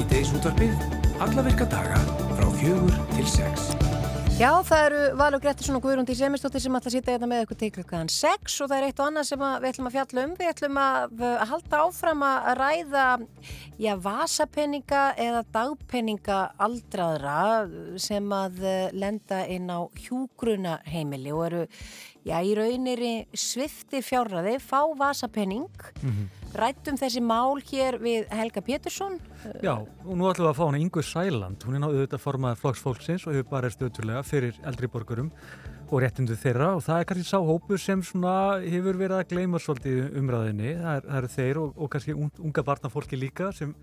Sýteis útvarpið, alla virka daga frá fjögur til sex. Já, það eru Valur Grettisson og Guðrún Dís Emistóttir sem ætla að sýta hérna með ykkur til klukkan 6 og það er eitt og annað sem við ætlum að fjalla um. Við ætlum að halda áfram að ræða já, vasapenninga eða dagpenninga aldraðra sem að lenda inn á hjúgruna heimili og eru já, í rauniri svifti fjárraði, fá vasapenning. Mm -hmm. Rættum þessi mál hér við Helga Pétursson. Já, og nú ætlum við að fá hana Ingu Sæland. Hún er náðu þetta formaðar flokksfólksins og hefur bara stöðtulega fyrir eldri borgurum og réttindu þeirra og það er kannski sáhópur sem hefur verið að gleyma svolítið umræðinni. Það, er, eru þeir og, og kannski unga barnafólki líka sem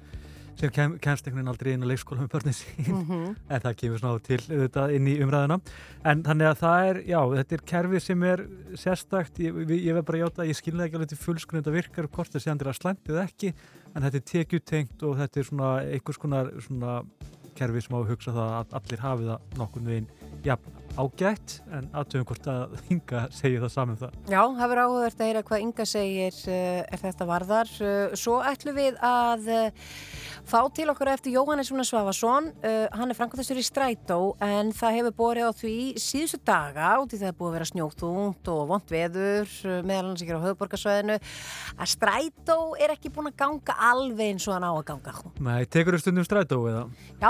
sem kem, kemst einhvern veginn aldrei inn á leikskóla með börnin sín. Mm -hmm. en það kemur svona til auðvitað inn í umræðina en þannig að það er, já, þetta er kerfi sem er sérstakt, ég, ég veið bara hjáta ég skilða ekki alveg til fullskunni þetta virkar hvort það sé andir að slæntið ekki. En þetta er tekjutengt og þetta er svona einhvers konar svona kerfi sem á að hugsa það að allir hafi það nokkur veginn jafn ágætt en aðtöfum hvort að Inga segir það saman um það. Já, það verður áhugavert að heyra hvað Inga segir uh, er þetta varðar. Uh, svo ætlum við að uh, Fá til okkur eftir Jóhannes uh, hann er framkvæmstur í Strætó en það hefur borið á því síðustu daga út í það er búið að vera snjóktúnt og vond veður meðal hans ekki á höfuborgarsvæðinu að Strætó er ekki búin að ganga alveg eins og hann á að ganga. Nei, tekur þú stundum Strætó eða? Já,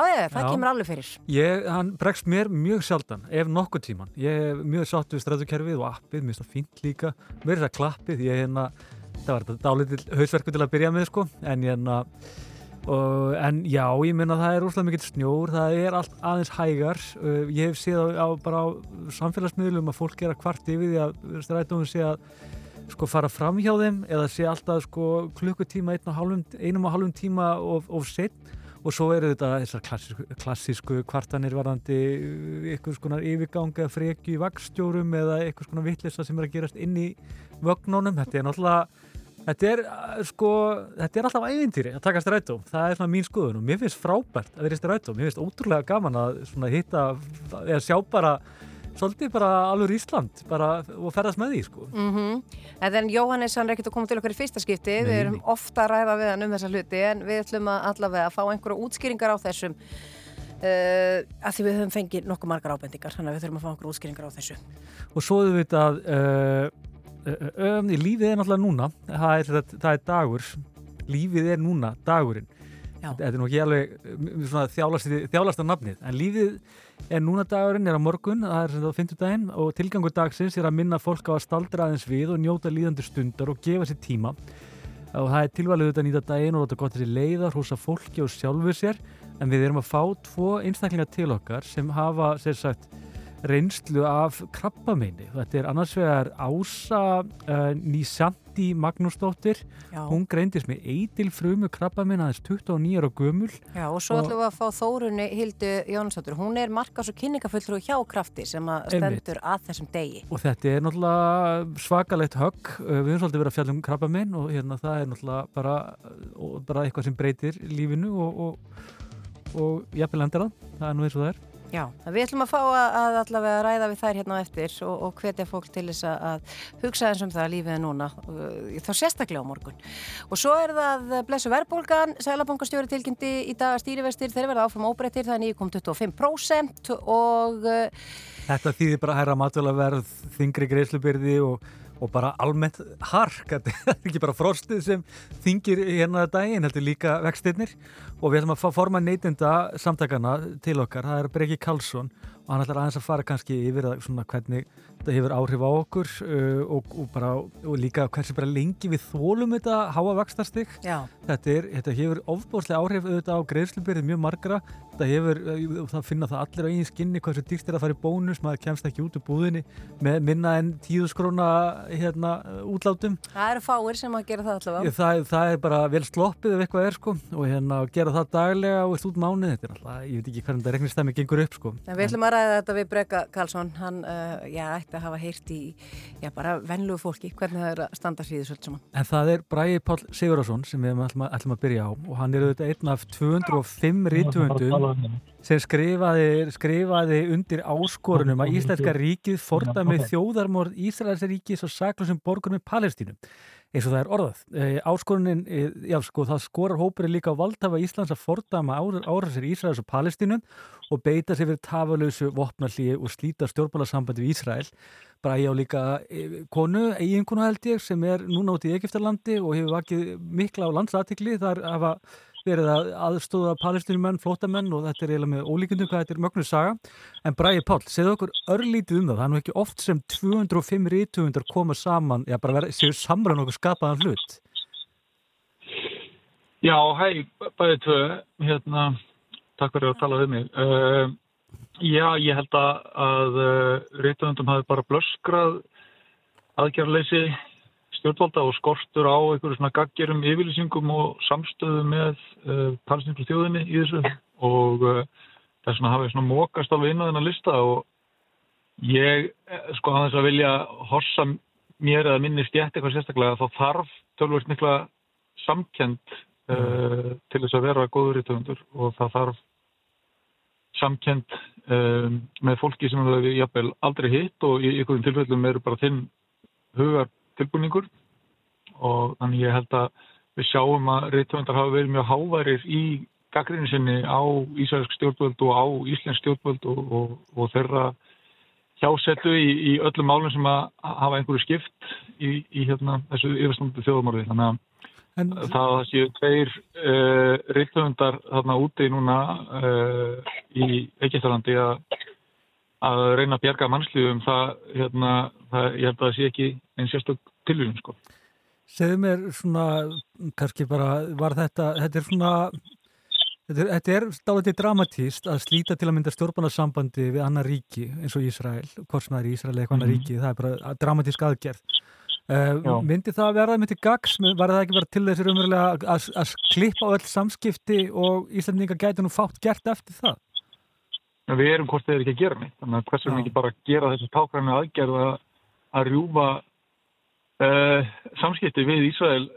sjaldan, ef nokkuð tíman. Ég er mjög sátt við Strætókerfið og appið, mér finnst það fínt líka. Mér er það klappið, ég er hérna, það var þetta dálítið hausverku til að byrja með sko, en ég hérna Uh, en já, ég minna að það er úrslega mikill snjór, það er allt aðeins hægar uh, ég hef séð á, á, á samfélagsmiðlum að fólk er að kvart yfir því að strætónum sé að sko fara fram hjá þeim eða sé alltaf sko klukkutíma einum og halvum tíma of, of sinn og svo eru þetta þessar klassísku, klassísku kvartanir varðandi uh, svona yfirganga frekju í vakstjórum eða eitthvað svona vittlisa sem er að gerast inn í vögnónum, þetta er náttúrulega Þetta er, uh, sko, þetta er alltaf ævintýri að taka strætó, það er svona mín skoðun og mér finnst frábært að vera í strætó, mér finnst ótrúlega gaman að hitta eða sjá bara svolítið bara alveg Ísland bara, og ferðast með því sko. Mm -hmm. En Jóhannes hann er ekkert að koma til okkar í fyrsta skipti, Nei. við erum ofta að ræða við hann um þessa hluti en við ætlum að allavega að fá einhverja útskýringar á þessum uh, að því við höfum fengið nokkuð margar ábendingar þannig að við þurfum að fá einhverja útskýringar á þessu. Og svo þú veit að uh, um, lífið er náttúrulega núna það er, það er dagur lífið er núna, dagurinn Já. þetta er nú ekki alveg þjálast af nafnið, en lífið er núna dagurinn, er á morgun það er þetta á fymtudaginn og tilgangur dagsins er að minna fólk á að staldra aðeins við og njóta líðandi stundar og gefa sér tíma og það er tilvalið þetta að nýta daginn og þetta gott þessi leiðar hús að fólki og sjálfur sér en við erum að fá tvo einstaklingar til okkar sem hafa sagt reynslu af krabbameini. Þetta er annars vegar Ása uh, Nýsandi Magnúsdóttir. Já. Hún greindist með eitilfrumu krabbamein aðeins 29 ára gömul. Já og svo ætlum við að fá Þórunni Hildu Jónsdóttir. Hún er markas og kynningafulltrú hjá krafti sem að stendur að þessum degi. Og þetta er náttúrulega svakalegt högg. Við höfum svolítið verið að fjalla um krabbamein og hérna það er náttúrulega bara, bara eitthvað sem breytir lífinu og, og, og jafnvel endur það. Það er nú eins og það er. Já, við ætlum að fá að allavega ræða við þær hérna á eftir og, og hvetja fólk til þess að hugsa eins um það að lífið er núna, þá sérstaklega á morgun. Og svo er það blessu verðbólgan, Sælabankastjóri tilkynnti í dag að stýrivestir þeir verða áfram óbreyttir, það er 9,25% og... Þetta þýðir bara að hæra matvælaverð, þingri greiðslubyrði og og bara almennt hark þetta er ekki bara frostið sem þingir hérna daginn, heldur líka vextinnir og við ætlum að forma neytinda samtakana til okkar, það er Breki Karlsson og hann ætlar aðeins að fara kannski yfir að svona hvernig þetta hefur áhrif á okkur uh, og, og, bara, og líka hversi bara lengi við þólum þetta háa vakstastig þetta, er, þetta hefur ofbóðslega áhrif auðvitað á greiðslubyrðið mjög margra. Þetta hefur, uh, það finna það allir á eigin skinni hversu dýrt er að fara í bónus maður kemst ekki út úr búðinni með minna en tíðusgróna hérna, útlátum. Það eru fáir sem að gera það allavega. Það, það er bara vel sloppið ef eitthvað er sko og hérna gera það daglega og út mánu þetta er alltaf, ég veit ekki hvernig þetta ræða þetta við Breka Karlsson. Hann, uh, já, ætti að hafa heyrt í já, bara vennlugu fólki hvernig það er að standa hríðis öll saman. En það er Bræði Pál Sigurðarsson sem við ætlum að, ætlum að byrja á. Og hann er auðvitað einn af 205 rítuundum sem skrifaði, skrifaði undir áskorunum að Íslenska ríkið forða með þjóðarmorð Ísraelsríkis og saklusum borgur með Palestínum. Eins og það er orðað. E, áskorunin, e, já sko, það skorar hópurinn líka á valdhafa Íslands að fordama ára sér Ísraels og Palestínu og beita sér fyrir tafalösu vopnallíi og slíta stjórnmálasambandi við Ísrael. Bara ég á líka e, konu, eiginkonu held ég, sem er núna út í Egiptalandi og hefur vakið mikla á landsatikli þar hafa verið að aðstóða palestinumenn, flótamenn og þetta er eiginlega með ólíkundum hvað þetta er mögnu saga. En Bræði Pál, segðu okkur örlítið um það, það er nú ekki oft sem 205 rítuundar koma saman, já bara verið, séu samræðan okkur skapaðan hlut. Já, hei, bæðið tvö, hérna, takk fyrir að tala um mig. Uh, já, ég held að, að uh, rítuundum hafi bara blöskrað aðgjörleysi stjórnvalda og skortur á einhverju svona gaggerum yfirlýsingum og samstöðu með uh, palestinsku þjóðinni í þessu. Og uh, þess vegna hafið svona mókast alveg inn á þennan lista og ég eh, sko að þess að vilja horsa mér eða minni stjætt eitthvað sérstaklega þá þarf tölvöld mikla samkend uh, til þess að vera góður í töfundur og það þarf samkend með fólki sem við jafnvel aldrei hitt og í einhverjum tilfellum eru bara þinn hugar tilbúningur og þannig ég held að við sjáum að reytöfundar hafa verið mjög háværir í gaggrinni sinni á Ísraelsk stjórnvöld og á Íslensk stjórnvöld og, og, og þeirra hjásetu í, í öllum málum sem að hafa einhverju skipt í, í hérna, þessu yfirstandu þjóðmorði. Þannig að en... það séu tveir uh, eh, reytöfundar þarna úti núna uh, í Egiptalandi að að reyna að bjarga mannslífum það, hérna, það, ég held að það sé ekki einn sérstök tilvíðum sko. Segðu mér svona, kannski bara var þetta, þetta er svona þetta er, þetta er stálega dramatíst að slíta til að mynda stjórnbánarsambandi við annar ríki eins og Ísrael það er Ísrael eða eitthvað annar mm. ríki það er bara dramatísk aðgerð uh, myndi það að vera myndi gags, var það ekki verið til þessir umverulega að, að klippa á öll samskipti og Íslandinga gæti nú fátt gert eftir það? En við erum hvort þeir ekki að gera neitt. Þannig að hversu við ekki bara gera þessu tákvæmni aðgerð að, að rjúfa uh, samskipti við Ísrael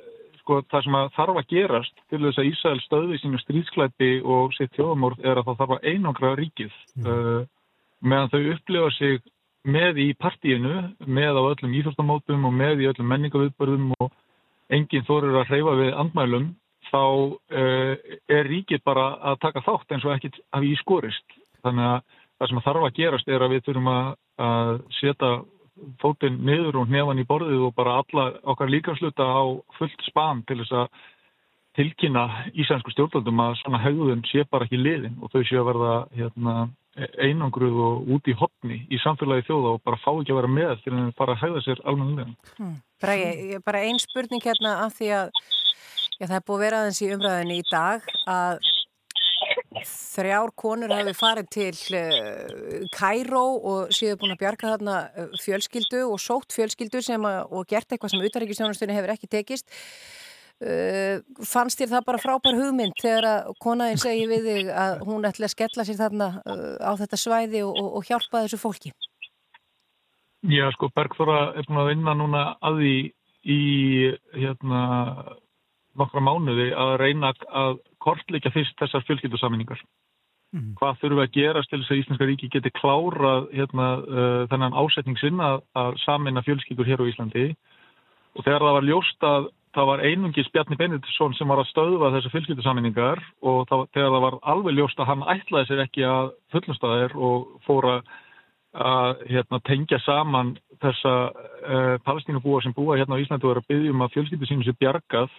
sko það sem að þarf að gerast til þess að Ísrael stöði sínu stríðsklæpi og sitt þjóðamórð er að það þarf að einangra ríkið uh, meðan þau upplifa sig með í partíinu með á öllum íþjóftamótum og með í öllum menningaviðbörðum og enginn þorir að hreyfa við andmælum þá uh, er ríkið bara að taka þátt eins og ekkit hafi í skorist Þannig að það sem þarf að gerast er að við þurfum að, að setja fótinn niður og nefan í borðið og bara alla okkar líkansluta á fullt span til þess að tilkynna ísænsku stjórnvöldum að svona hegðun sé bara ekki liðin og þau sé að verða hérna, einangruð og út í hopni í samfélagi þjóða og bara fá ekki að vera með til að fara að hegða sér almennilega. Hmm. Bara, bara ein spurning hérna af því að já, það er búið að vera aðeins í umræðinni í dag að þrjár konur hafi farið til uh, Kæró og séu búin að bjarga þarna uh, fjölskyldu og sótt fjölskyldu sem að, og gert eitthvað sem utaríkistjónastunni hefur ekki tekist. Uh, fannst þér það bara frábær hugmynd þegar að konaðin segi við þig að hún ætla að skella sér þarna uh, á þetta svæði og, og hjálpa þessu fólki? Já sko Bergþóra er búin að vinna núna að því í hérna nokkra mánuði að reyna að kortleika fyrst þessar fjölskyldusaminningar. Mm. Hvað þurfum við að gerast til þess að Íslandska ríki geti klárað hérna, uh, þennan ásetning sinna að, að samina fjölskyldur hér á Íslandi og þegar það var ljóst að það var einungis Bjarni Benediktsson sem var að stöðva þessar fjölskyldusaminningar og það, þegar það var alveg ljóst að hann ætlaði sér ekki að fullumstæðir og fóra að hérna, tengja saman þessa uh, palestínubúa sem búa hérna á Íslandi og er að byggja um að fjölskyldu sínum sé bjargað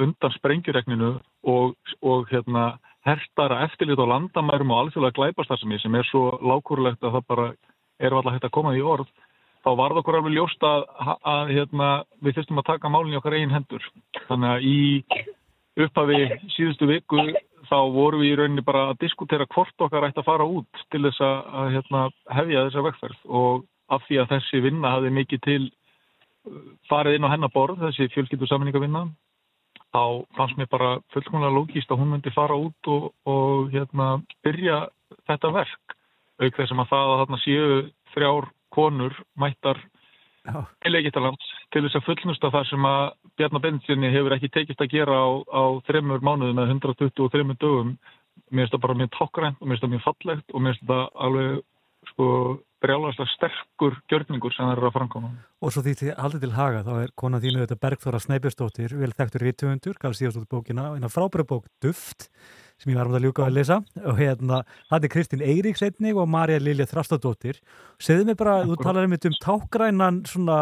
undan sprengjuregninu og, og hérna, hertara eftirlit á landamærum og alþjóðlega glæpastarfsemi sem er svo lákurlegt að það bara er alltaf hægt að koma í orð þá var það okkur alveg ljóst að, að hérna, við fyrstum að taka málinn í okkar eigin hendur. Þannig að í upphafi síðustu viku þá voru við í rauninni bara að diskutera hvort okkar ætti að fara út til þess að hérna, hefja þessa vegferð og af því að þessi vinna hafi mikið til farið inn á hennaborð, þessi fjölskyldu saminningavinna þá fannst mér bara fullkomlega lógíst að hún myndi fara út og, og hérna, byrja þetta verk. Auk þessum að það að þarna séu þrjár konur mættar til Egiptalands til þess að fullnusta það sem að Bjarnar Bendsinni hefur ekki tekist að gera á, á þreymur mánuðum með 123 dögum. Mér finnst það bara mjög tákrænt og mér finnst það mjög fallegt og mér finnst það alveg sko brjálagslega sterkur gjörningur sem það eru að framkoma. Og svo því þið haldið til haga, þá er konan þínu þetta Bergþóra Snæbjörnsdóttir, vel þekktur rítumundur, gaf síðast út bókina, eina frábæra bók Duft, sem ég var um að ljúka að lesa. Og hérna, það er Kristín Eiríks einnig og Marja Lilja Þrastadóttir segðu mig bara, þú talar um þetta um tákgrænan svona,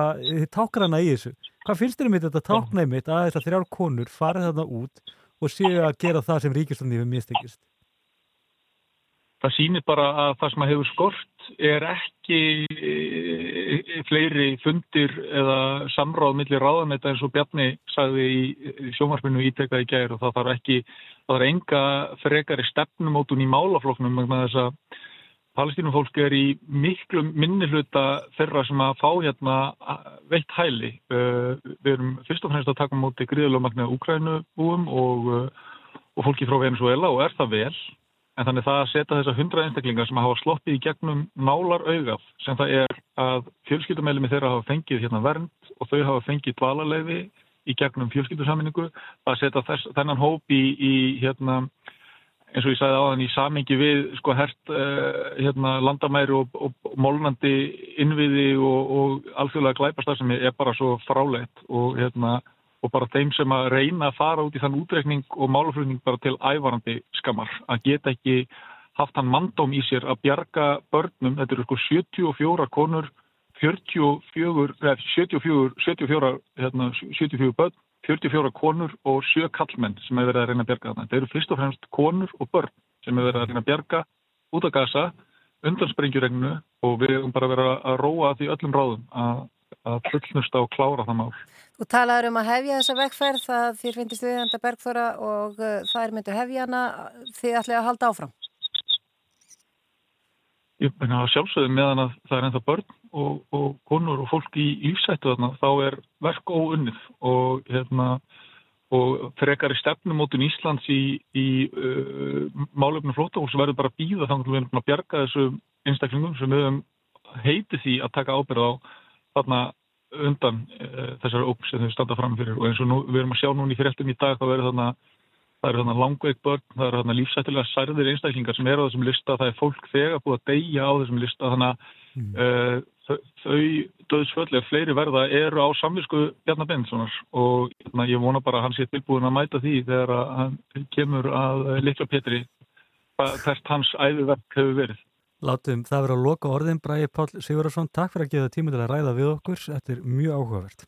tákgræna í þessu. Hvað finnst þér um þetta táknæmi að þessar þrjár konur farið þarna út og séu að gera það sem ríkistunni hefur mistekist það sýnir bara að það sem að hefur skort er ekki e, fleiri fundir eða samráð millir ráðanetta eins og Bjarni sagði í sjómarspinu ítekaði gæri og það þarf ekki, það þarf enga frekari stefnumótun í málafloknum með þess að palestínum fólk er í miklu minni hluta þeirra sem að fá hérna veitt hæli. Við erum fyrst og fremst að taka móti gríðulega magna Úkrænubúum og, og fólki frá Venezuela og er það vel En þannig það að setja þessa hundra einstaklingar sem hafa sloppið í gegnum nálar augaf sem það er að fjölskyldumælimi þeirra hafa fengið hérna vernd og þau hafa fengið dvalarleifi í gegnum fjölskyldusaminningu að setja þess, þennan hóp í, í hérna, eins og ég sagði áðan í samingi við sko hert uh, hérna, landamæri og, og, og mólnandi innviði og, og alþjóðlega glæpastar sem er bara svo frálegt og hérna og bara þeim sem að reyna að fara út í þann útrekning og máluflutning bara til ævarandi skammar. Að geta ekki haft hann mandóm í sér að bjarga börnum, þetta eru sko 74 konur, 44, 74, 74, hérna, 74 börn, 44 konur og 7 kallmenn sem hefur verið að reyna að bjarga þarna. Þetta eru fyrst og fremst konur og börn sem hefur verið að reyna að bjarga út af gasa undan sprengjuregnu og við hefum bara verið að róa því öllum ráðum að að fullnusta og klára það mál. Þú talaður um að hefja þessa vekkferð það þér finnist við enda Bergþóra og uh, það er myndu hefja hana því ætlaði að halda áfram. Ég meina að sjálfsögðu meðan að það er ennþá börn og, og konur og fólk í lífsættu þarna þá er verk óunnið og hérna og frekar í stefnumótun Íslands í, í uh, málefnum flótahús verður bara að býða þannig að við erum að bjarga þessu einstaklingum sem við hefum heitið því að taka ábyrð á þarna undan uh, þessari óg sem þau standa fram fyrir. Og eins og nú, við erum að sjá núni í fyrirtum í dag þá verður þarna, þarna langveik börn, það eru þarna lífsættilega særðir einstaklingar sem eru á þessum lista, það er fólk þegar búið að deyja á þessum lista þannig að uh, þau, döðsföllega fleiri verða eru á samvisku Bjarnar Benssonar og hérna, ég vona bara að hann sé tilbúin að mæta því þegar hann kemur að litla Petri hvert hans æðuverk hefur verið. Látum það vera að loka orðin Bræði Pál Sigurðarsson, takk fyrir að gefa tíma til að ræða við okkur, þetta er mjög áhugavert.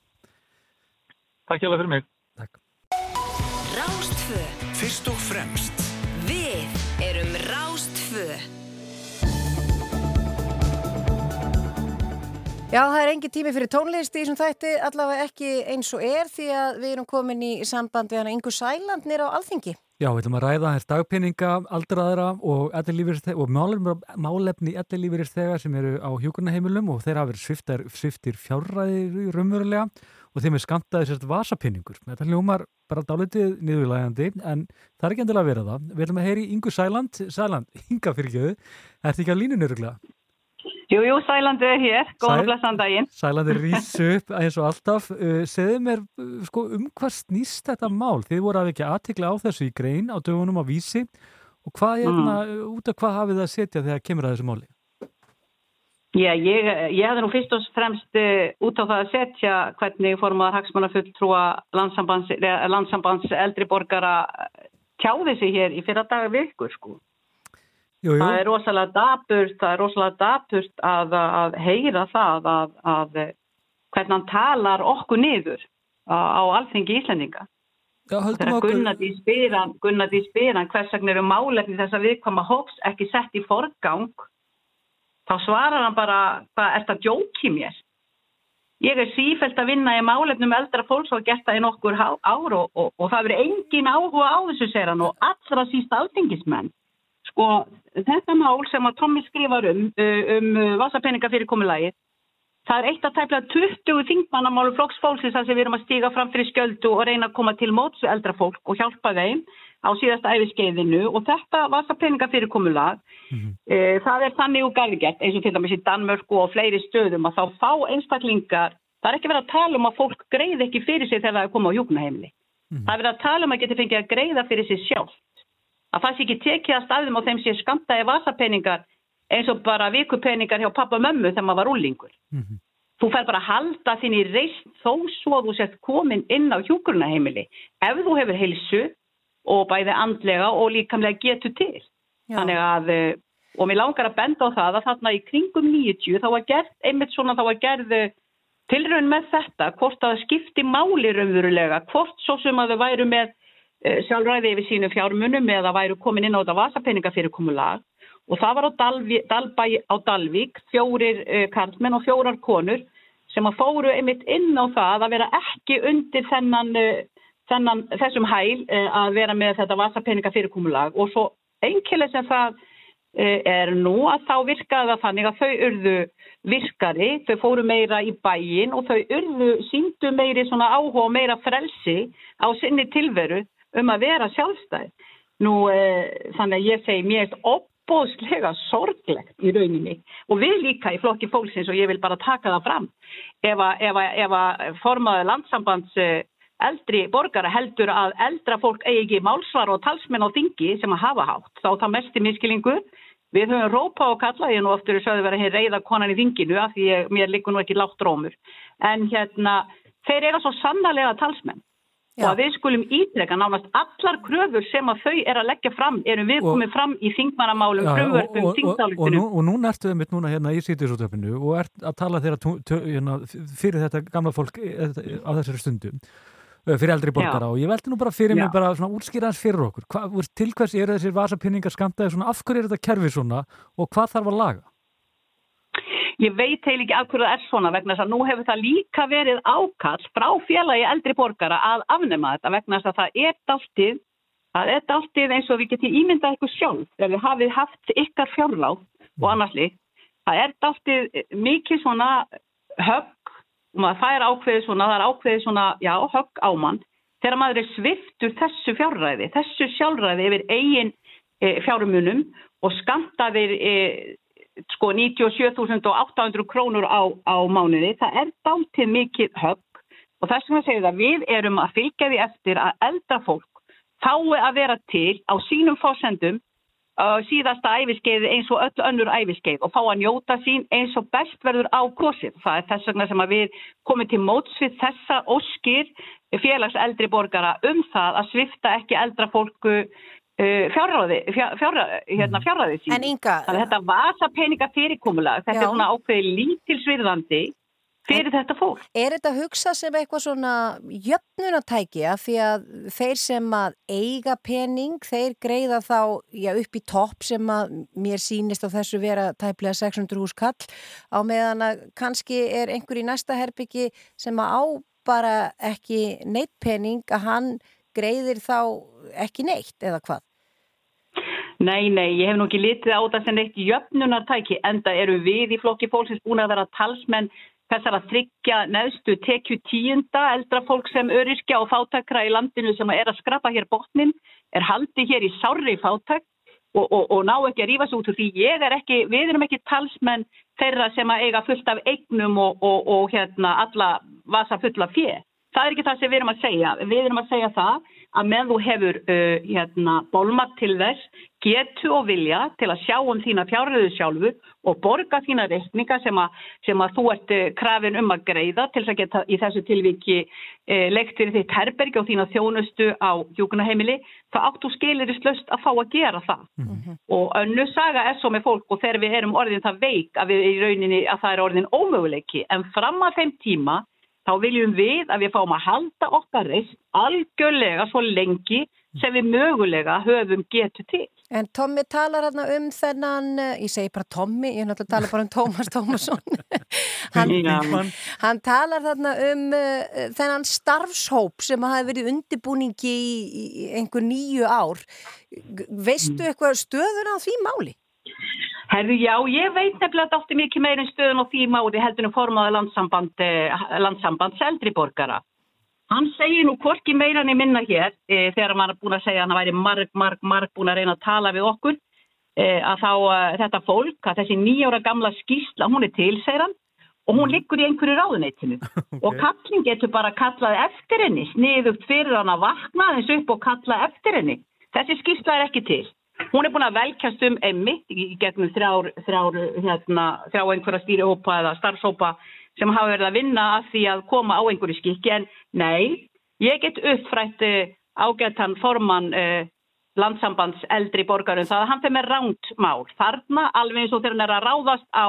Takk hjá það fyrir mig. Takk. Rástfö Fyrst og fremst. Við erum Rástfö Já, það er engi tími fyrir tónlist í þessum þætti, allavega ekki eins og er því að við erum komin í samband við hana Ingu Sæland nýra á Alþingi Já, við ætlum að ræða þess dagpenninga, aldraðara og, og málefni ellilífyrir þegar sem eru á hjókurnaheimilum og þeir hafa verið sviftar, sviftir fjárræði rumverulega og þeim er skamtaði sérst vasapinningur. Þetta hljómar bara dálitið niðurlægandi en það er ekki endilega að vera það. Við ætlum að heyri Ingu Sæland, Sæland, Inga fyrir ekki þau, er þetta ekki á línunni öruglega? Jú, jú, Sælandi er hér, góðan og blessan daginn. Sælandi rýsu upp eins og alltaf. Uh, segðu mér uh, sko, um hvað snýst þetta mál? Þið voru að ekki aðtikla á þessu í grein á dögunum á vísi og hvað er mm. það, út af hvað hafið það að setja þegar kemur að þessu máli? Já, ég, ég hefði nú fyrst og fremst uh, út á það að setja hvernig formaðar hagsmannafull trúa landsambands, landsambands eldri borgara tjáði sig hér í fyrra dagar virkur sko. Jú, jú. Það er rosalega dapurt, það er rosalega dapurt að, að heyra það að, að hvernig hann talar okkur niður á, á alþengi íslendinga. Já, Þegar Gunnadi spyran, Gunnadi spyran hvers vegna eru málefni þess að viðkvæma hóps ekki sett í forgang, þá svarar hann bara, hvað er þetta djókið mér? Ég er sífælt að vinna í málefnum eldra fólks og gert það í nokkur ár og, og, og það verið engin áhuga á þessu, segir hann, og allra síst alþengismenn. Sko þetta mál sem að Tommi skrifar um, um vasapenninga fyrir komulagið, það er eitt að tæpla 20 þingmannamálu flokksfólksins að við erum að stíga fram fyrir sköldu og reyna að koma til móts við eldra fólk og hjálpa þeim á síðasta æfiskeiðinu og þetta vasapenninga fyrir komulag, mm -hmm. e, það er þannig og gæðigert eins og til dæmis í Danmörku og fleiri stöðum að þá fá einstaklingar, það er ekki verið að tala um að fólk greið ekki fyrir sig þegar það er komið á hjúknaheimli. Mm -hmm. Það er verið að tala um að geta fengið að greiða fyrir sig sjálf að það sé ekki tekið að staðum á þeim sé skamtaði vasapeningar eins og bara vikupeningar hjá pappa og mömmu þegar maður var úlingur. Mhm. Þú fær bara að halda þín í reist þó svo að þú sett komin inn á hjúkurunaheimili ef þú hefur heilsu og bæði andlega og líkamlega getur til. Já. Þannig að, eh, og mér langar að benda á það að þarna í kringum 90 þá var gerð, einmitt svona þá var gerð eh, tilraun með þetta, hvort að skipti máli raunverulega, hvort svo sem að þau væru með sjálfræði yfir sínu fjármunum eða væru komin inn á þetta vasapeninga fyrir komulag og það var á Dalvi, Dalbæ á Dalvík, fjórir uh, karlmenn og fjórar konur sem að fóru einmitt inn á það að vera ekki undir þennan, uh, þennan þessum hæl að vera með þetta vasapeninga fyrir komulag og svo einnkjöla sem það er nú að þá virkaði það þannig að þau urðu virkari, þau fóru meira í bæin og þau urðu síndu meiri svona áhuga og meira frelsi á sinni tilveru um að vera sjálfstæð. Nú, eh, þannig að ég segi mér er opbóðslega sorglegt í rauninni og við líka í flokki fólksins og ég vil bara taka það fram. Ef að, að, að formaði landsambands eh, eldri borgara heldur að eldra fólk eigi ekki málsvar og talsmenn á þingi sem að hafa hátt, þá það mest í miskilingur Við höfum rópa og kalla, ég nú oftur sögðu vera hér reyða konan í þinginu af því ég, mér likur nú ekki látt rómur. En hérna, þeir eru svo sannarlega talsmenn Já. og að við skulum ítreka nánast allar kröfur sem að þau er að leggja fram erum við Og- komið fram í þingmannamálum, Já, frumvörpum, og, og, og, nú, núna ertu einmitt núna hérna í sítiðsútöfinu og ert að tala þeirra hérna, fyrir þetta gamla fólk eh, á þessari stundu eh, fyrir eldri borgara og ég veldi nú bara fyrir mig Já. bara svona útskýra hans fyrir okkur Hva, til hvers eru þessir vasapinningar skamtaði svona af hverju er þetta kerfi svona og hvað þarf að laga? Ég veit heil ekki af hverju það er svona vegna þess að nú hefur það líka verið ákall frá félagi eldri borgara að afnema þetta vegna þess að það er dáltið, það er dáltið eins og við getum ímyndað ykkur sjálf þegar við hafið haft ykkar fjárláð og annars líkt. Það er dáltið mikið svona högg og maður fær ákveðið svona, það er ákveðið svona, já, högg á mann þegar maður er sviftur þessu fjárræði, þessu sjálfræði yfir eigin e, fjármunum og skamtaðir e, sko 97.800 krónur á, á mánuði, það er dáltið mikið högg og þess vegna segir það við erum að fylgja því eftir að eldra fólk fái að vera til á sínum fósendum uh, síðasta æfiskeiði eins og öll önnur æfiskeið og fá að njóta sín eins og best verður á kosið. Það er þess vegna sem við komum til móts við þessa óskir félags eldri borgara um það að svifta ekki eldra fólku uh, fjárráði, fjár, fjár, hérna, fjárráði sín. En Inga, þetta vasa peninga fyrirkomulag, þetta Já. er svona ákveði lítilsvirðandi fyrir þetta fólk. er þetta hugsað sem eitthvað svona jöfnunatæki af því að þeir sem að eiga pening, þeir greiða þá já, upp í topp sem að mér sýnist á þessu vera tæplega 600 hús kall á meðan að kannski er einhver í næsta herbyggi sem að á bara ekki neitt pening að hann greiðir þá ekki neitt eða hvað? Nei, nei, ég hef nú ekki litið á það sem eitt jöfnunartæki, enda eru við í flokki fólksins búin að vera talsmenn þessar að tryggja neðstu tekju tíunda eldra fólk sem öryrkja og fátakra í landinu sem er að skrapa hér botnin, er haldið hér í sárri fátak og, og, og ná ekki að rífa sig út úr því ég er ekki, við erum ekki talsmenn þeirra sem að eiga fullt af eignum og, og hérna alla vasa fulla fjö. Það er ekki það sem við erum að segja. Við erum að segja það að með þú hefur uh, hérna, bólmat til þess, getu og vilja til að sjá um þína fjárröðu sjálfur og borga þína reikninga sem, sem að þú ert uh, krafin um að greiða til þess að geta í þessu tilviki uh, leikt fyrir þitt herbergi og þína þjónustu á hjúkunaheimili, þá áttu skilirist löst að fá að gera það. Og önnu saga er svo með fólk og þegar við erum orðin það veik að við í rauninni að það er orðin ómöguleiki en fram að þeim tíma þá viljum við að við fáum að halda okkar reist algjörlega svo lengi sem við mögulega höfum getu til. En Tommi talar hérna um þennan, eh, ég segi bara Tommi, ég er náttúrulega að tala bara um Tómas Tómasson. hann, hann talar þarna um uh, þennan starfshóp sem hafi verið undirbúningi í, í einhver nýju ár. Veistu eitthvað stöðun á því máli? Herðu, já, ég veit nefnilega að átti mikið meira en stöðun og því máli heldur en formaði landsamband, eh, landsambands eldri borgara. Hann segir nú hvorki meira en ég minna hér e, þegar hann var búin að segja að hann væri marg, marg, marg búin að reyna að tala við okkur e, að þá e, þetta fólk, að þessi nýjára gamla skýrsla, hún er til, segir hann, og hún liggur í einhverju ráðuneytinu og kallin getur bara kallað eftir henni, sniðugt fyrir hann að vakna þess upp og kalla eftir henni. Þessi skýrsla er ekki til. Hún er búin að velkjast um einmitt í gegnum þrjár, þrjár, hérna, þrjá einhverja stýrihópa eða starfshópa sem hafa verið að vinna að því að koma á einhverju skikki en nei, ég get uppfrætt uh, ágættan formann uh, landsambands eldri borgarum það að hann fyrir með ránt mál. Þarna alveg eins og þegar hann er að ráðast á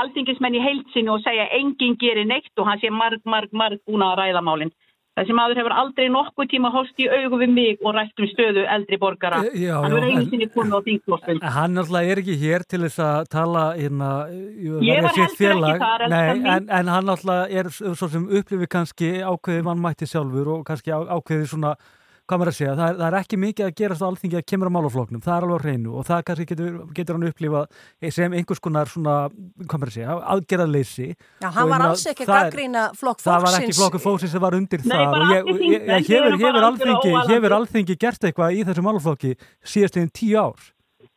alþingismenn í heilsinu og segja enginn gerir neitt og hann sé marg, marg, marg búin að ræða málinn. Þessi maður hefur aldrei nokkuð tíma hóst í augu við mig og rætt um stöðu eldri borgara. Eh, já, hann verður einu sinni komið á þingflóspil. Hann náttúrulega er ekki hér til þess að tala hérna, Ég var heldur ekki þar, Nei, en, en hann náttúrulega er svo sem upplifir kannski ákveði mannmætti sjálfur og kannski á- ákveði svona hvað maður að segja, það er, það er ekki mikið að gerast á alþingi að kemur á málafloknum, það er alveg á hreinu og það kannski getur, getur hann upplifað sem einhvers konar svona, hvað maður að segja aðgerðarleysi Já, hann var alls ekki gaggrína flokk það var ekki fólksins. flokkur fóksins sem var undir Nei, það og ég, ég, ég, hefur, hefur, algjörlega hefur óalandi. alþingi gert eitthvað í þessu málaflokki síðastliðin tíu ár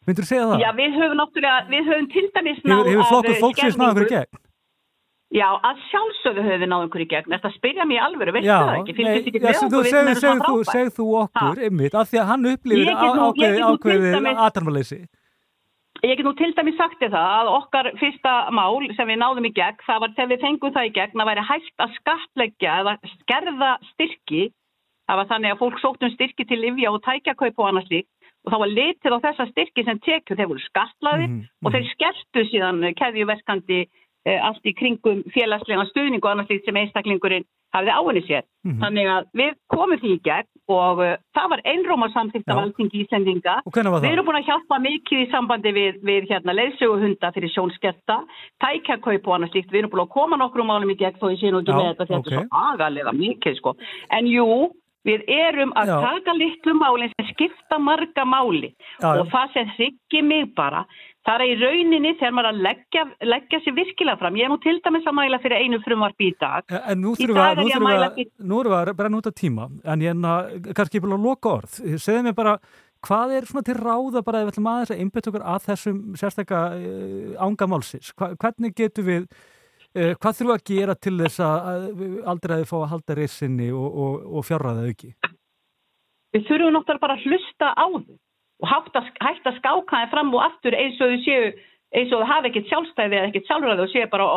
myndur þú segja það? Já, við höfum náttúrulega, við höfum til dæmis náð hefur, hefur flokkur eh, fólksins náðu? Já, að sjálfsögðu höfum við náð einhverju í gegn. Þetta spyrja mér alvöru, veistu það ekki? Fylgist ekki já, þú segðu, segðu, þú, segðu þú okkur einmitt, af því að hann upplifir Ég ég ákveðið dæmis- aðdarmaleysi Ég get nú til dæmis sagt þér það að okkar fyrsta mál sem við náðum í gegn, það var þegar við fengum það í gegn að væri hægt að skatleggja eða skerða styrki. Það var þannig að fólk sótt um styrki til livja og tækjakaup og annars líkt og þá var litið á þessa styrki sem tekjur, þeir voru skatlaðir Mhm, og þeir skertu síðan keðjuverkandi allt í kringum félagslega stuðning og annars líkt sem einstaklingurinn hafði áinni sér. Mhm. Þannig að við komum því í gegn og uh, það var einróma samþýtt af Já. alþingi Íslendinga. Við erum búin að hjálpa mikið í sambandi við, við hérna, leiðsöguhunda fyrir sjónskerta, tækjakaup og annað slíkt. Við erum búin að koma nokkrum málum í gegn þó ég sé nú ekki með þetta þetta ok. er svo agalega mikið sko. En jú, við erum að Já. taka litlu málinn sem skipta marga máli Já, og það sem hryggi mig bara, það er í rauninni þegar maður að leggja, leggja sér virkilega fram. Ég er nú til dæmis að mæla fyrir einu frumvarpi í dag. En nú þurfum við að, að við að, fyrir- við að brenna út af tíma, en ég er kannski bara að loka orð. Segðu mér bara, hvað er svona til ráða bara ef við ætlum aðeins að einbytta okkur að þessum sérstakka uh, ángamálsins? Hva, hvernig getum við, uh, hvað þurfum við að gera til þess að, aldrei að fá að halda rissinni og, og, og fjárraða auki? Við þurfum náttúrulega bara að hlusta á þau og hægt að, skáka þeim fram og aftur eins og þau séu, eins og þau hafa ekkert sjálfstæði eða ekkert sjálfræði og séu bara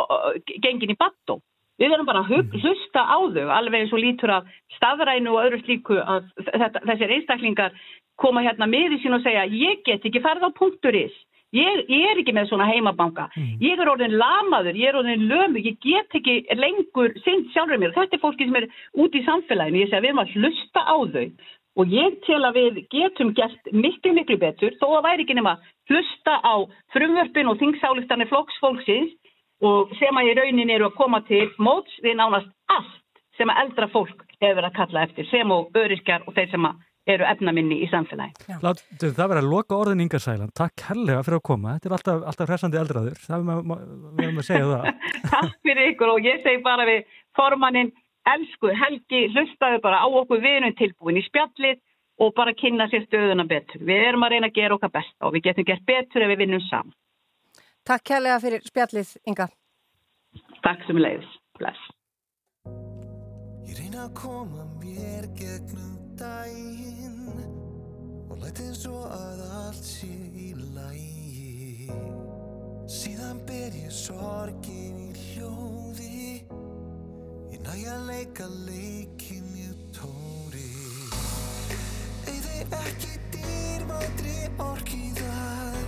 gengin í battó. Við verðum bara að hug, hlusta á þau, alveg eins og lítur að staðrænu og öðru slíku að þetta, þessir einstaklingar koma hérna með í sín og segja ég get ekki farið á punkturis. Ég, ég er ekki með svona heimabanka. Ég er orðin lamaður, ég er orðin lömu, ég get ekki lengur sinn sjálfur mér. Þetta er fólki sem er út í samfélaginu. Ég segi að við erum að hlusta á þau og ég tel að við getum gert miklu, miklu betur þó að væri ekki nema hlusta á frumvörpin og þingsálistanir flokksfólksins og sem að í raunin eru að koma til móts við nánast allt sem að eldra fólk hefur verið að kalla eftir sem og öryrkjar og þeir sem að eru efnaminni í samfélagi. Láttu það verið að loka orðin Inga Sæland. Takk herlega fyrir að koma. Þetta er alltaf, alltaf hressandi eldraður. Það er erum að segja það. Takk fyrir ykkur og ég segi bara við formannin, elsku Helgi, hlustaðu bara á okkur, við erum tilbúin í spjallið og bara kynna sér stöðuna betur. Við erum að reyna að gera okkar besta og við getum gert betur ef við vinnum saman. Takk kærlega fyrir spjallið, Inga. Takk sem leiðis. Bless. Ég reyna að koma mér gegnum daginn og læt eins og að allt sé í lægi. Síðan ber ég sorgin í hljóði, ég næ að leika leikin ég tóri. Eyði ekki dýrmætri ork í það,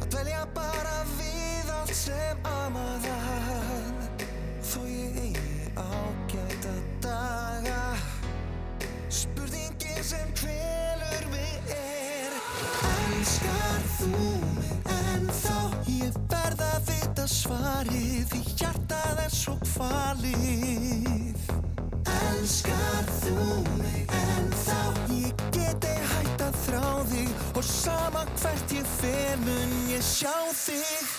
að dvelja bara við allt sem amaðan. Þó ég eigi ágæta daga Spurningin sem kvelur mig er Elskar þú mig ennþá? Ég verð að vita svarið hjartað er svo kvalið. Elskar þú mig ennþá? Ég geti hægt að þrá þig Og sama hvert ég fer mun ég sjá þig.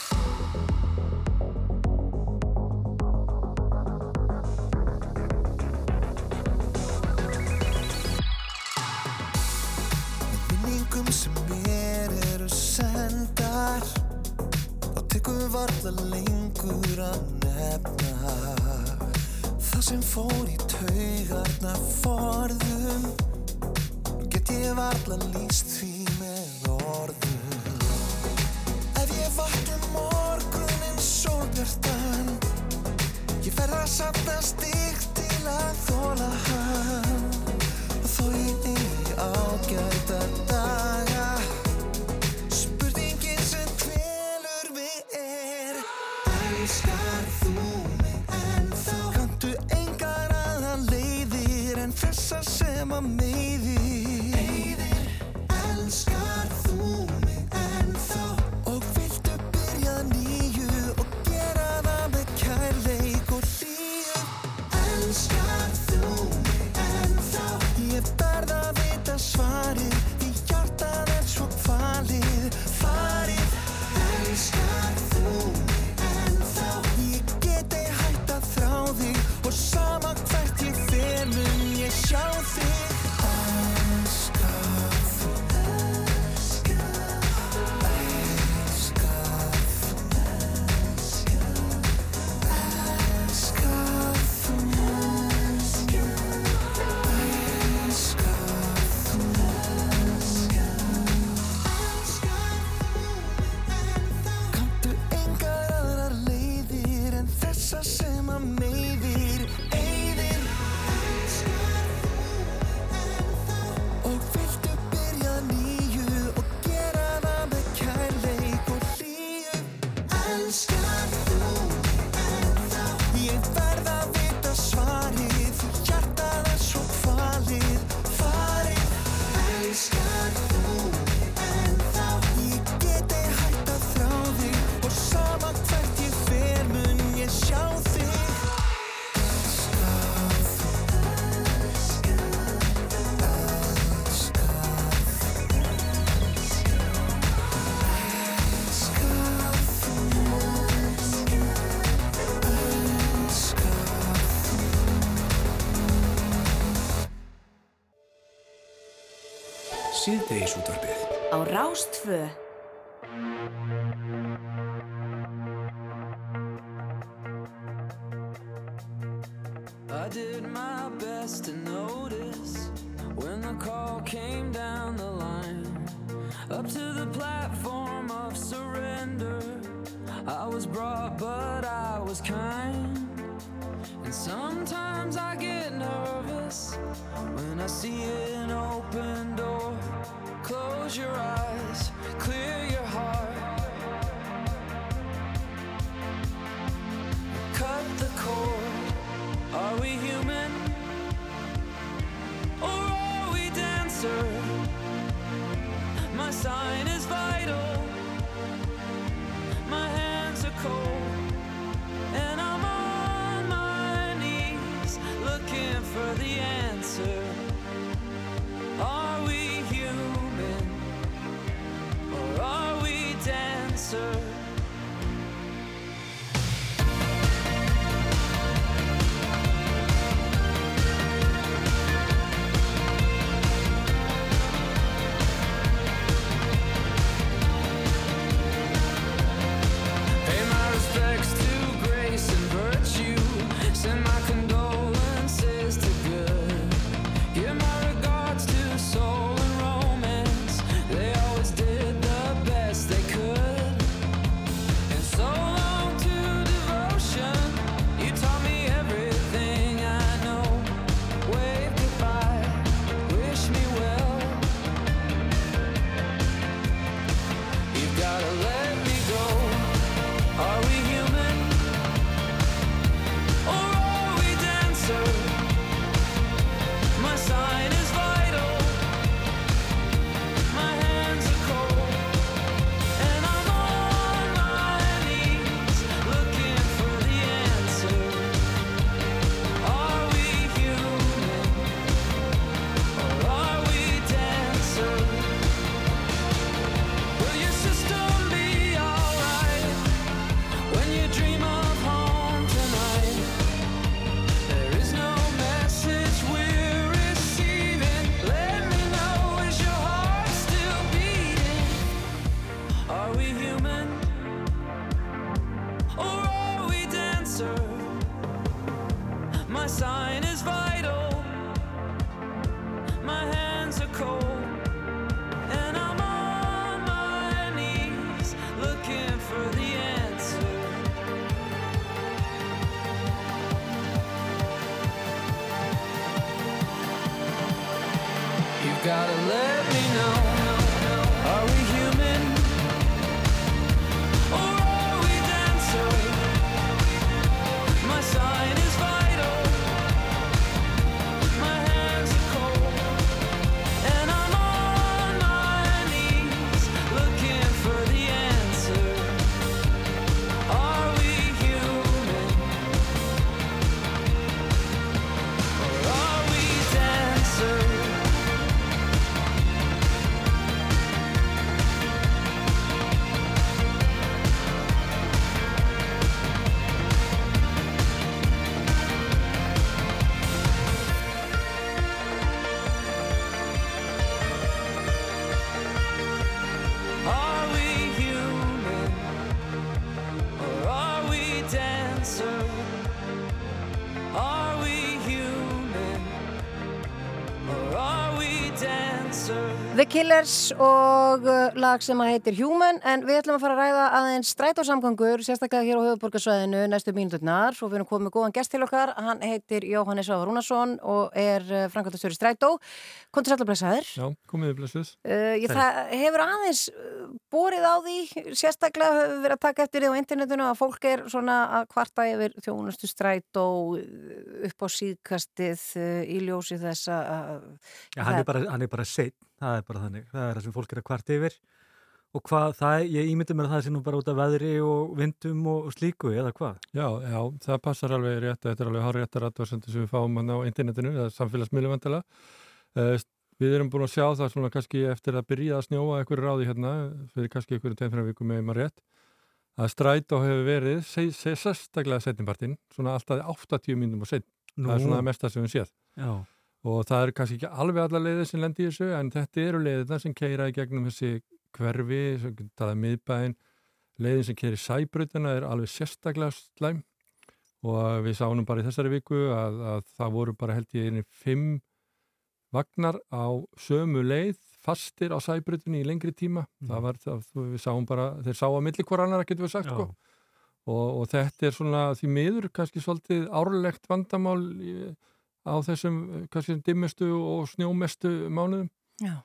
Minningum sem mér eru sendar. þá Tekum varða lengur að nefna. Það sem fór í taugarna forðum Get ég varða líst því með orðum. Ef ég vakna morgunin sólbjörndan Ég verða að sapna stík til að þóla hann. Sem Síðdegisútvarpið Á Rástfö Killers og uh, lag sem að heitir Human en við ætlum að fara að ræða aðeins strætósamgangur sérstaklega hér á höfuborgarsvæðinu næstu mínúturnar. Og við erum komið góðan gest til okkar. Hann heitir Jóhannes Ávar Rúnarsson og er uh, framkvæmtastjóri strætó. Kontur Sællablesaður Já, komiði blessuð. Uh, ég, það hefur aðeins uh, borið á því, sérstaklega hefur verið að taka eftir því á internetinu að fólk er svona að kvarta yfir þjónustu stræt og upp á síðkastið uh, í ljósi þess að Já, hann, er bara, hann er bara það er bara þannig, það er það sem fólk er að kvart yfir og hvað, það, ég ímyndi mér að það sé nú bara út af veðri og vindum og, og slíku, eða hvað? Já, já, það passar alveg rétt, þetta er alveg hár réttar aðvarsendur sem við fáum hann á internetinu, eða samfélagsmiðlum vantilega. Uh, við erum búin að sjá það svona kannski eftir að byrja að snjóa eitthvað ráði hérna, fyrir kannski eitthvað tveim-þrjum vikum með maður rétt, að strætó hefur verið, sérstaklega setnipartinn, svona alltaf 80 mínum og set, það er svona það mesta sem við séð. Já. Og það er kannski ekki alveg alla leiðir sem lendi í þessu, en þetta eru leiðirna sem keira í gegnum þessi hverfi, það er miðbæinn, leiðin sem keiri sæbrutuna er alveg sérstaklega slæm. Og við sáum bara í þessari viku að, að það voru bara held ég einni fimm vagnar á sömu leið fastir á sæbrutunni í lengri tíma. Það var það, við sáum bara, þeir sá að milli hver annar getur við sagt sko. Og, og þetta er svona því miður kannski svolítið árlegt vandamál í, á þessum kannski dimmestu og snjómestu mánuðum Já.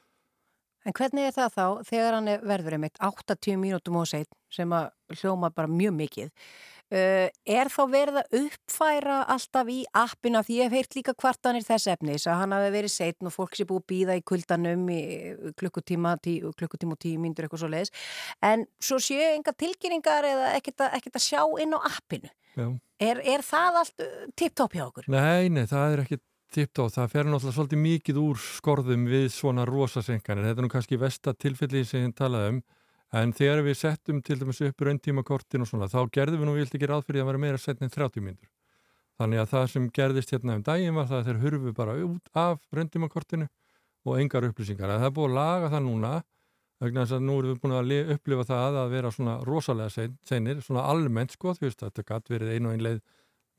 En hvernig er það þá þegar hann er verður einmitt 80 mínútum og seitt sem að hljóma bara mjög mikið uh, er þá verið að uppfæra alltaf í appina því ég hef heyrt líka kvartanir þess efnis að hann hafi verið seitt og fólk sé búið að býða í kuldanum í klukkutíma, tí, klukkutíma og tíu mínútur eitthvað svo leiðis en svo séu enga tilkynningar eða ekkert að, ekkert að sjá inn á appinu. Er, er það allt tipptopp hjá okkur? Nei, nei, það er ekki tipptóð, það fer náttúrulega svolítið mikið úr skorðum við svona rosasenkanir, þetta er nú kannski vesta tilfelli sem ég talaði um, en þegar við settum til dæmis upp rauntímakortin og svona, þá gerðum við nú vilt ekki ráð fyrir að vera meira setn en 30 mínútur. Þannig að það sem gerðist hérna um daginn var það að þeir hurfu bara út af rauntímakortinu og engar upplýsingar. Það er búið að laga það núna, vegna þess að nú erum við búin að li- upplifa það að vera svona rosalega seinir, svona almennt sko, þú veist, þetta gæti verið ein og ein leið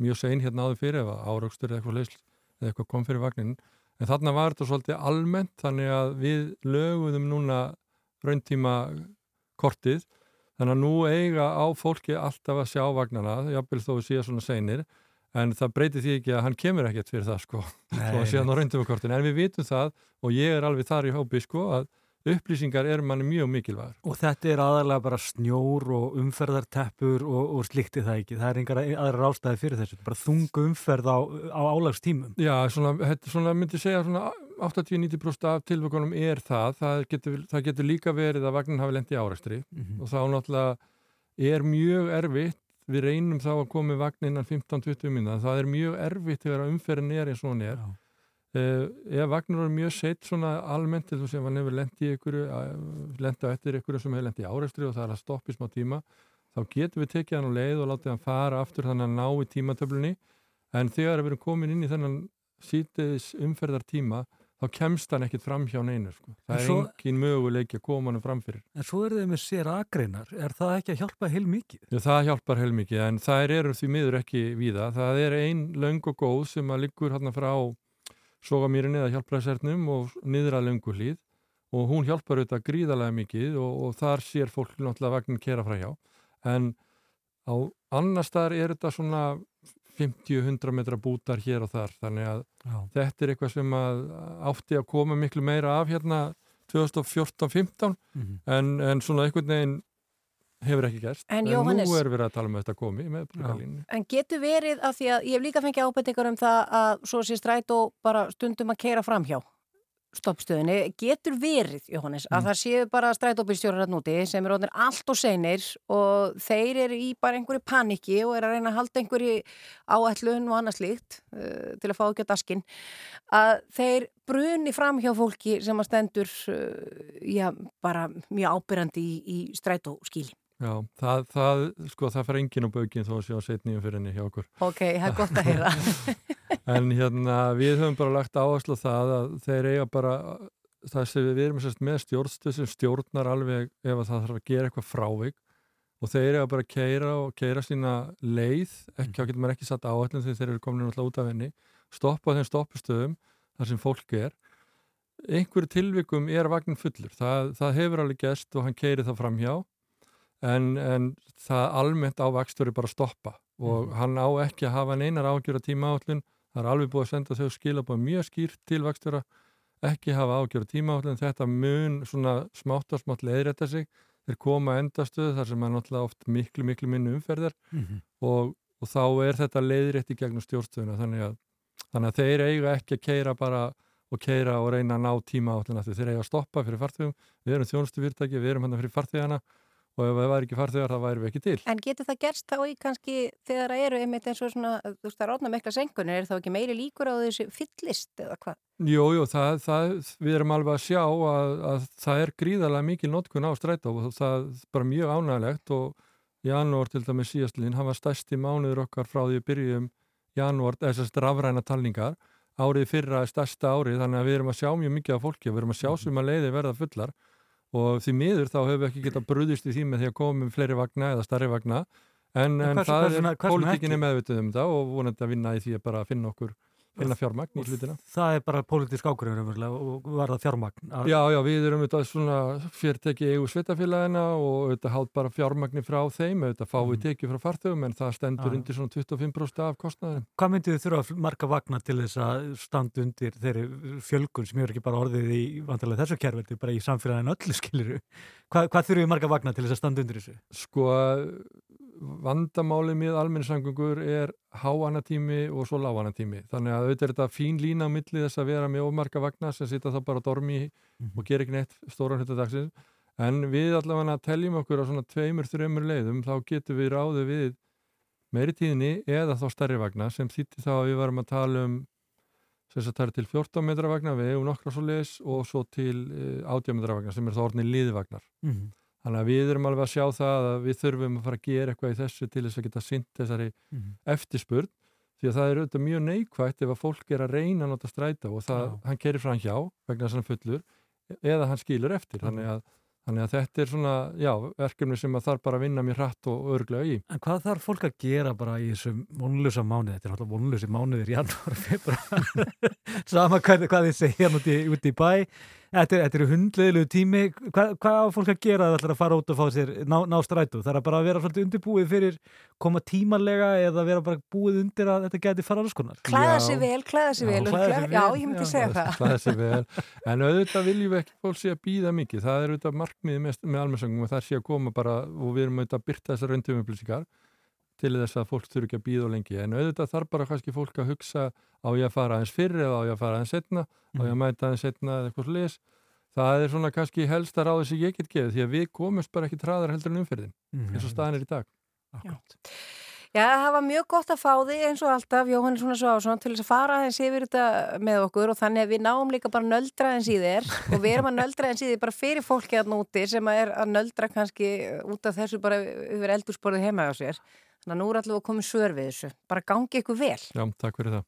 mjög sein hérna áður fyrir ef áraugstur eða eitthvað leysl eða eitthvað kom fyrir vagnin en þarna var þetta svolítið almennt þannig að við löguðum núna rauntíma kortið. Þannig að nú eiga á fólki alltaf að sjá vagnana, jafnvel þó við séu svona seinir en það breytir því ekki að hann kemur ekkert fyrir það sko, þó að sé hann á rauntíma kortin en við vitum það og ég er alveg þar í hópi sko að upplýsingar er manni mjög mikilvægur Og þetta er aðalega bara snjór og umferðarteppur og, og slikti það ekki. Það er engar aðra ástæði fyrir þessu. Bara þungu umferð á, á álagstímum. Já, svona, svona myndi segja svona 80-90% af tilvægunum er það. Það getur, það getur líka verið að vagnin hafi lendi áræstri Mhm. og þá náttúrulega er mjög erfitt, við reynum þá að koma vagnin innan 15-20 minna, það er mjög erfitt þegar umferðin er eins og hún er. Já. Uh, ef vagnur er mjög seitt svona almennt, þú sem hann hefur lendi í ykkur, lendi á eftir ykkur sem hefur lendi í áræstri og það er að stoppa í smá tíma, þá getum við tekið hann á leið og látið hann fara aftur þannig að ná í tímatöflunni en þegar við erum komin inn í þennan sítiðis umferðar tíma þá kemst hann ekkit fram hjá neinu sko. það er svo- engin möguleiki að koma hann framfyrir En svo eru þau með sér agreinar. Er það ekki að hjálpa heil mikið? Já, það hjálpar heilmikið en það eru því miður ekki víða það er ein löng og góð sem að liggur hérna frá sogamýrinni eða hjálpræðsernum og niður að löngu hlýð og hún hjálpar auðvitað gríðarlega mikið og, og þar sér fólk náttúrulega vagnin kera frá hjá en á annar staðar er þetta svona 50-100 metra bútar hér og þar þannig að Já. þetta er eitthvað sem að átti að koma miklu meira af hérna 2014-15 Mhm. en, en svona einhvern veginn hefur ekki gerst En Jóhannes- nú er verið að tala um þetta komi með brugalínu En getur verið að því að ég hef líka fengið ábendingar um það að svo sé strætó bara stundum að keira framhjá stoppstöðinni. Getur verið, Jóhannes, að Mm. það séu bara strætóbílstjórar hérna úti sem eru orðinir allt og þeir eru í bara einhverju panikki og eru að reyna að halda einhverju áætlun og annað slíkt uh, til að fá ekki á daskin að þeir bruni framhjá fólki sem að stendur uh, já, bara mjög ábyrrandi í, í strætóskíli. Já, það, það, sko, það fer enginn á baukinn þó að sé á setningum fyrir henni hjá okkur. Ok, það er gott að heyra. en hérna við höfum bara lagt áherslu það að þeir eiga bara sem við erum með stjórnstöð sem stjórnar alveg ef að það þarf að gera eitthvað frávik. Og þeir eiga bara að keira og keira sína leið, ekki á getur maður ekki satt áhættin þegar þeir eru komin alltaf út af henni. Stoppa þeim stoppustöðum þar sem fólk er. Einhverju tilvikum er vagnin fullur. Það, það hefur alveg gest og hann keiri það framhjá en, en það almennt á vakstur er bara að stoppa og hann á ekki að hafa neinar ágjör að tíma áallun það er alveg búið að senda þau skilabóð mjög skýrt til vakstjóra ekki hafa ágjör að tíma áallun þetta mun svona smátt og smátt leiðrætta sig. Þeir koma að endastöðu þar sem er náttúrulega oft miklu miklu minni umferðar Mhm. og, og þá er þetta leiðrætt í gegnum stjórnstöðuna. Þannig þannig að þeir eiga ekki að keira bara og keira og reyna að ná tíma áallun þeir eiga að stoppa fyrir farþegum. Við erum þjónustu fyrirtæki, við erum farþegana og ef það væri ekki farþegar það væri við ekki til. En getur það gerst þá í kannski þegar það eru einmitt eins og svona, þú veist, það er orðna mikla senkunir, er þá ekki meiri líkur á þessu fyllist eða hvað? Jú, jú, það, það, við erum alveg að sjá að, að það er gríðarlega mikil notkun á strætó og það er bara mjög ánægilegt og janúar til dæmis síðastlinn, hann var stærsti mánuður okkar frá því að byrjum janúar, þessast rafræna talningar. Árið fyrra er stærsta árið þannig að við erum að sjá mjög mikið af fólki og við erum að sjá sem að leiði verða fullar og því miður þá hefur við ekki getað brúðist í því með því að komum fleiri vagna eða starri vagna. En, En en hvers- það hvers vegna- er pólitíkinni meðvituð um það og vonandi að vinna í því að bara finna okkur finna fjármagn í hlutina Það er bara pólitísk raunverulega og varða fjármagn. Já, já, við erum auðvitað svona fyrirteki eigu sveitafélagina og auðvitað hátt bara fjármagni frá þeim, auðvitað fáum við tekið frá farþegum en það stendur undir svona 25% af kostnaðin. Hvað myndið þið þurfa marga vagna til þess að standa undir þeirri fjölgun sem hefur ekki bara orðið í vantarlega þessu er bara í samfélaginu öllu skiliru. Hvað, hvað þurfum við marga vagna til þess að standa undir þessu? Sko, vandamálið með almenningssangungur er háanatími og svo láanatími. Þannig að auðvitað er þetta fín lína á milli þess að vera með ómarka vagna sem sita þá bara á dormi og gera ekki neitt stóran hluta dagsins. En við allavega teljum okkur á svona tveimur, þreimur leiðum, þá getum við ráðið við meiri tíðinni eða þá stærri vagna sem þýtti þá að við varum að tala um sem þess að það er til 14 metra vagna við og nokkra svo leis og svo til uh, 18 metra vagna sem er þá orðinni liðvagnar. Mhm. Þannig að við erum alveg að sjá það að við þurfum að fara að gera eitthvað í þessu til þess að geta sint þessari Mhm. eftirspurn því að það er auðvitað mjög neikvægt ef að fólk er að reyna að nota stræta og það, Já. hann kerir fram hjá vegna þess að hann fullur eða hann skilur eftir þannig að, þannig að þetta er svona, já, verkefni sem að þarf bara að vinna mér hratt og örglega í. En hvað þarf fólk að gera bara í þessum vonlösa mánuði? Þetta er náttúrulega vonlösi mánuðir í janúar, februar, sama hvað, hvað þið segja út í, út í bæ. Þetta er, þetta er hundleðilegu tími. Hvað, hvað á fólk að gera að það ætlar að fara út og fá sér ná, ná strætu? Það er bara að vera svolítið undirbúið fyrir koma tímalega eða vera bara búið undir að þetta geti fara alls konar. Klæða Já. sig vel, klæða sig Já, vel, klæða vel, já, ég myndi já. segja það. Það sé vel. En auðvitað viljum við ekki fólk sé að býða mikið. Það er auðvitað markmiðið með, með almennsangum og það sé að koma bara og við erum auðvitað að byrta þessar rauntöfumupplýsingar til þess að fólk þurfi ekki að býða og lengi. En auðvitað þarf bara kannski fólk að hugsa á ég að fara aðeins fyrr eða á ég að fara aðeins setna, á ég að mæta aðeins setna eða eitthvað slis. Það er svona kannski helsta ráði sem ég get gefið því að við komumst bara ekki traðar heldur en umferðin Mhm. eins og staðan er í dag. Já, það var mjög gott að fá þig eins og alltaf, Jóhannes Svona Svásson, til þess að fara aðeins yfir þetta með okkur og þannig að við náum líka bara að nöldra aðeins í þér og við erum að nöldra aðeins í þér bara fyrir fólki að núti sem að er að nöldra kannski út af þessu bara yfir eldursporðið heima á sér. Þannig að nú er allavega að koma svör við þessu. Bara gangi ykkur vel. Já, takk fyrir það.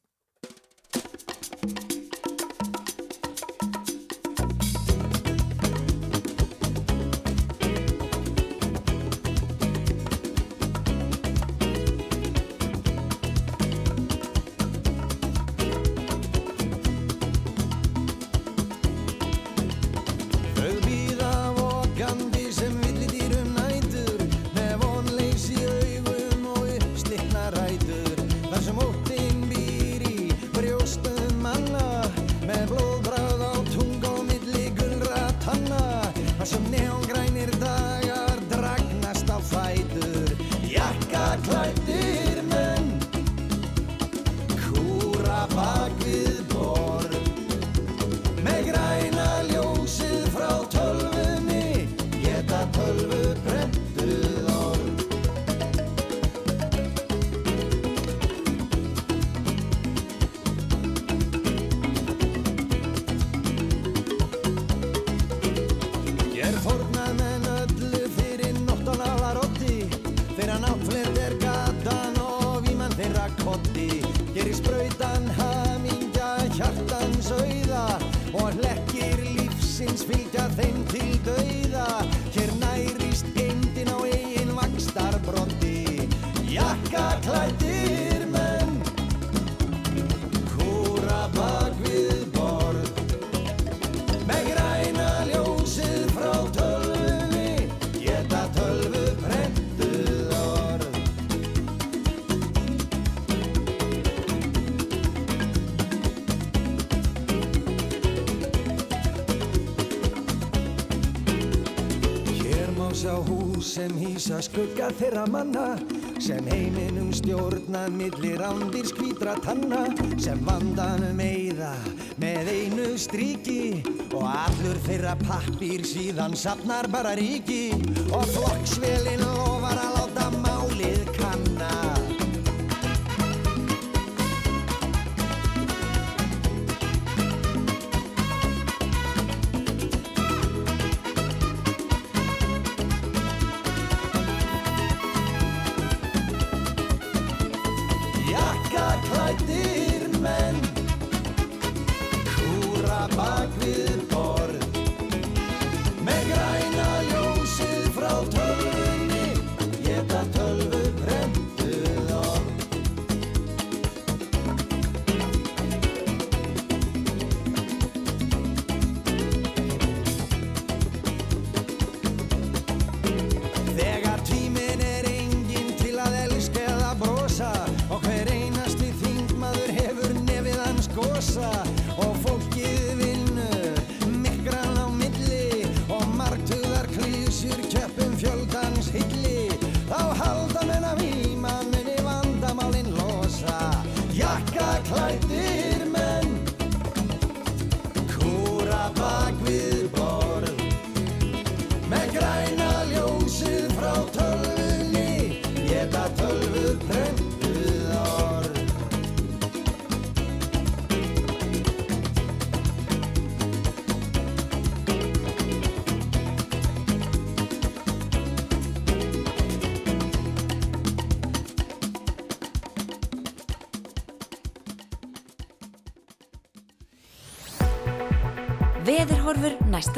Hýsa skugga þeirra manna sem heiminum stjórna millir ándir skvítra tanna sem vandanum eyða með einu stríki og allur þeirra pappir síðan sapnar bara ríki. Og flokksvelin lofar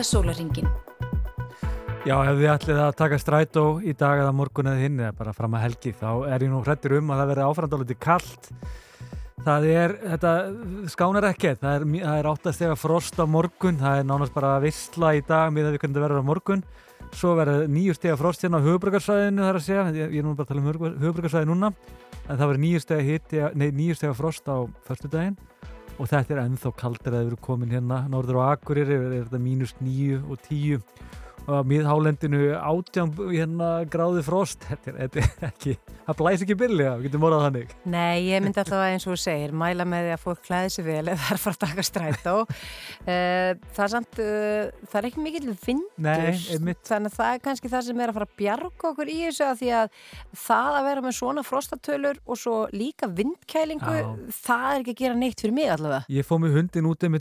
sólaringin. Já, ef þið ætlið að taka strætó í dag eða morgun eða hinn eða bara fram að helgi þá er ég nú hrættur um að það verði áframdáliti kallt það er, þetta skánar ekkert. Það er, er áttast þegar frost á morgun. Það er nánast bara vissla í dag með að við það verður á morgun. Svo verður nýju stega frost hérna á höfubröggarsvæðinu þar að segja, ég, ég er nú bara að tala um höfubröggarsvæði núna. En það verður nýju stega frost á förstudaginn og þetta er ennþá kaldir að við erum komin hérna norður á Akureyri er, þetta mínus nýju og tíu og á miðhálendinu átján hérna gráði frost. Þetta er, þetta er ekki, það blæs ekki byrja við getum morðað þannig. Nei, ég myndi alltaf að eins og þú segir mæla með því að fólk klæði sig vel eða það er að fara að taka strætó. Eh, það er samt uh, það er ekki mikill vindur Nei, þannig að það er kannski það sem er að fara að bjarga okkur í þessu að því að það að vera með svona frostatölur og svo líka vindkælingu Já. það er ekki að gera neitt fyrir mig allavega. Ég fóð með hundin út um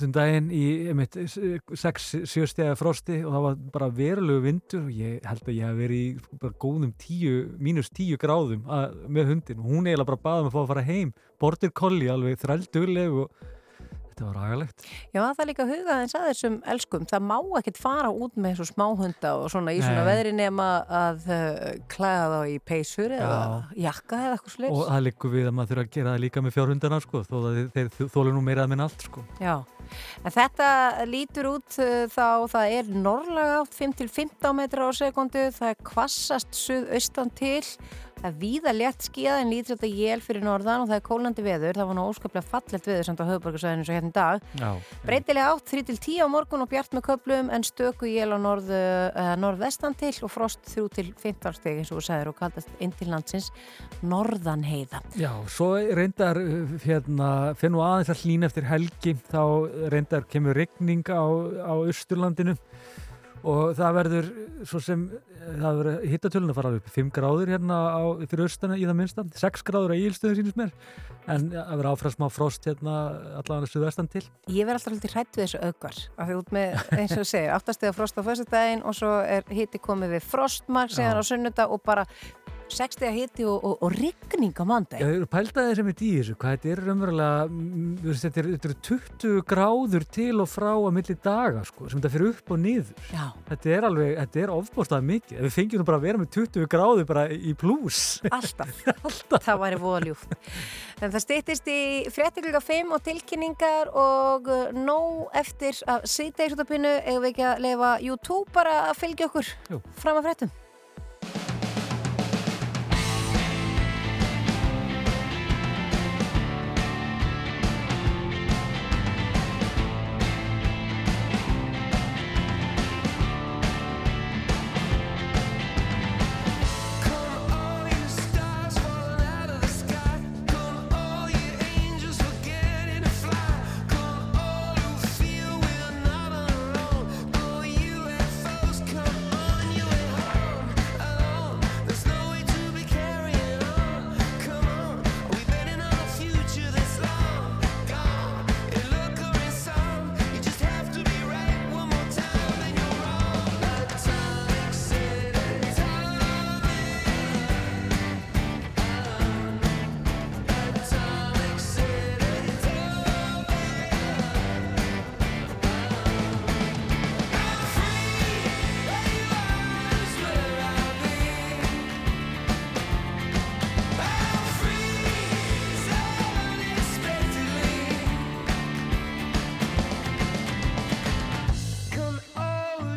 daginn í einmitt 6-7 stega frosti og það var bara verulegu vindur og ég held að ég hef verið í bara góðum 10, mínus 10 gráðum að, með hundin og hún eiginlega bara baði mig að fá að fara heim. Bordir kolli alveg þrældugleg og þetta var agalegt Já, það er líka að huga eins að þessum elskum. Það má ekkert fara út með þessu smáhunda og svona í svona Nei. veðri nema að uh, klæða þá í peysur eða jakka eða eitthvað og sluðs það liggur við að maður þurfa að gera það líka með fjárhundana sko, þó að þeir, þólu nú meira að minn allt sko. Já, en þetta lítur út uh, þá það er norrlega átt 5-15 metra á sekundu, það er kvassast suðaustan til, það er víða létt skíða en lítur þetta jél fyrir norðan og það er kólandi veður, það var nú óskaplega fallegt veður samt á höfuborgarsæðinu svo hérna í dag. Breytilega átt 3-10 á morgun og bjart með köplum en stöku jél á norð, uh, norðvestan til og frost 3-15 steg eins og þú sagðir og kaldast inn til landsins norðan heiða. Já, svo reyndar uh, hérna, fyrir nú aðeins að hlýna eftir helgi þá reyndar kemur regning á, á Östurlandinu og það verður svo sem það verður hittatölun að fara upp í 5 gráður hérna á, fyrir Östana í það minnsta 6 gráður á ílstöðu sínus mér. En það verður áfram smá frost hérna allavega suðvestan til. Ég verð alltaf haldið hrætt við þessu aukvar af því út með, eins og þú segir, áttastega frost á föstudaginn og svo er hitti komið við frostmark síðan á sunnudag og bara 60 að hiti og, og, og rigning á Já, þau eru pældaðið sem er í þessu, hvað þetta er raunverulega, mm, þetta eru þetta eru 20 gráður til og frá að milli daga, sko, sem þetta fyrir upp og niður. Já. Þetta er alveg, þetta er ofbústað mikið. Við fengjum nú bara að vera með 20 gráður bara í pluss. Alltaf. Alltaf. Það væri voðaljúft. En það stýttist í frétti klukka 5 og tilkynningar og uh, nóg eftir að sýta í sútapinu ef við ekki að leifa YouTube bara að fylgja okkur Jú. fram að fréttum.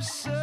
All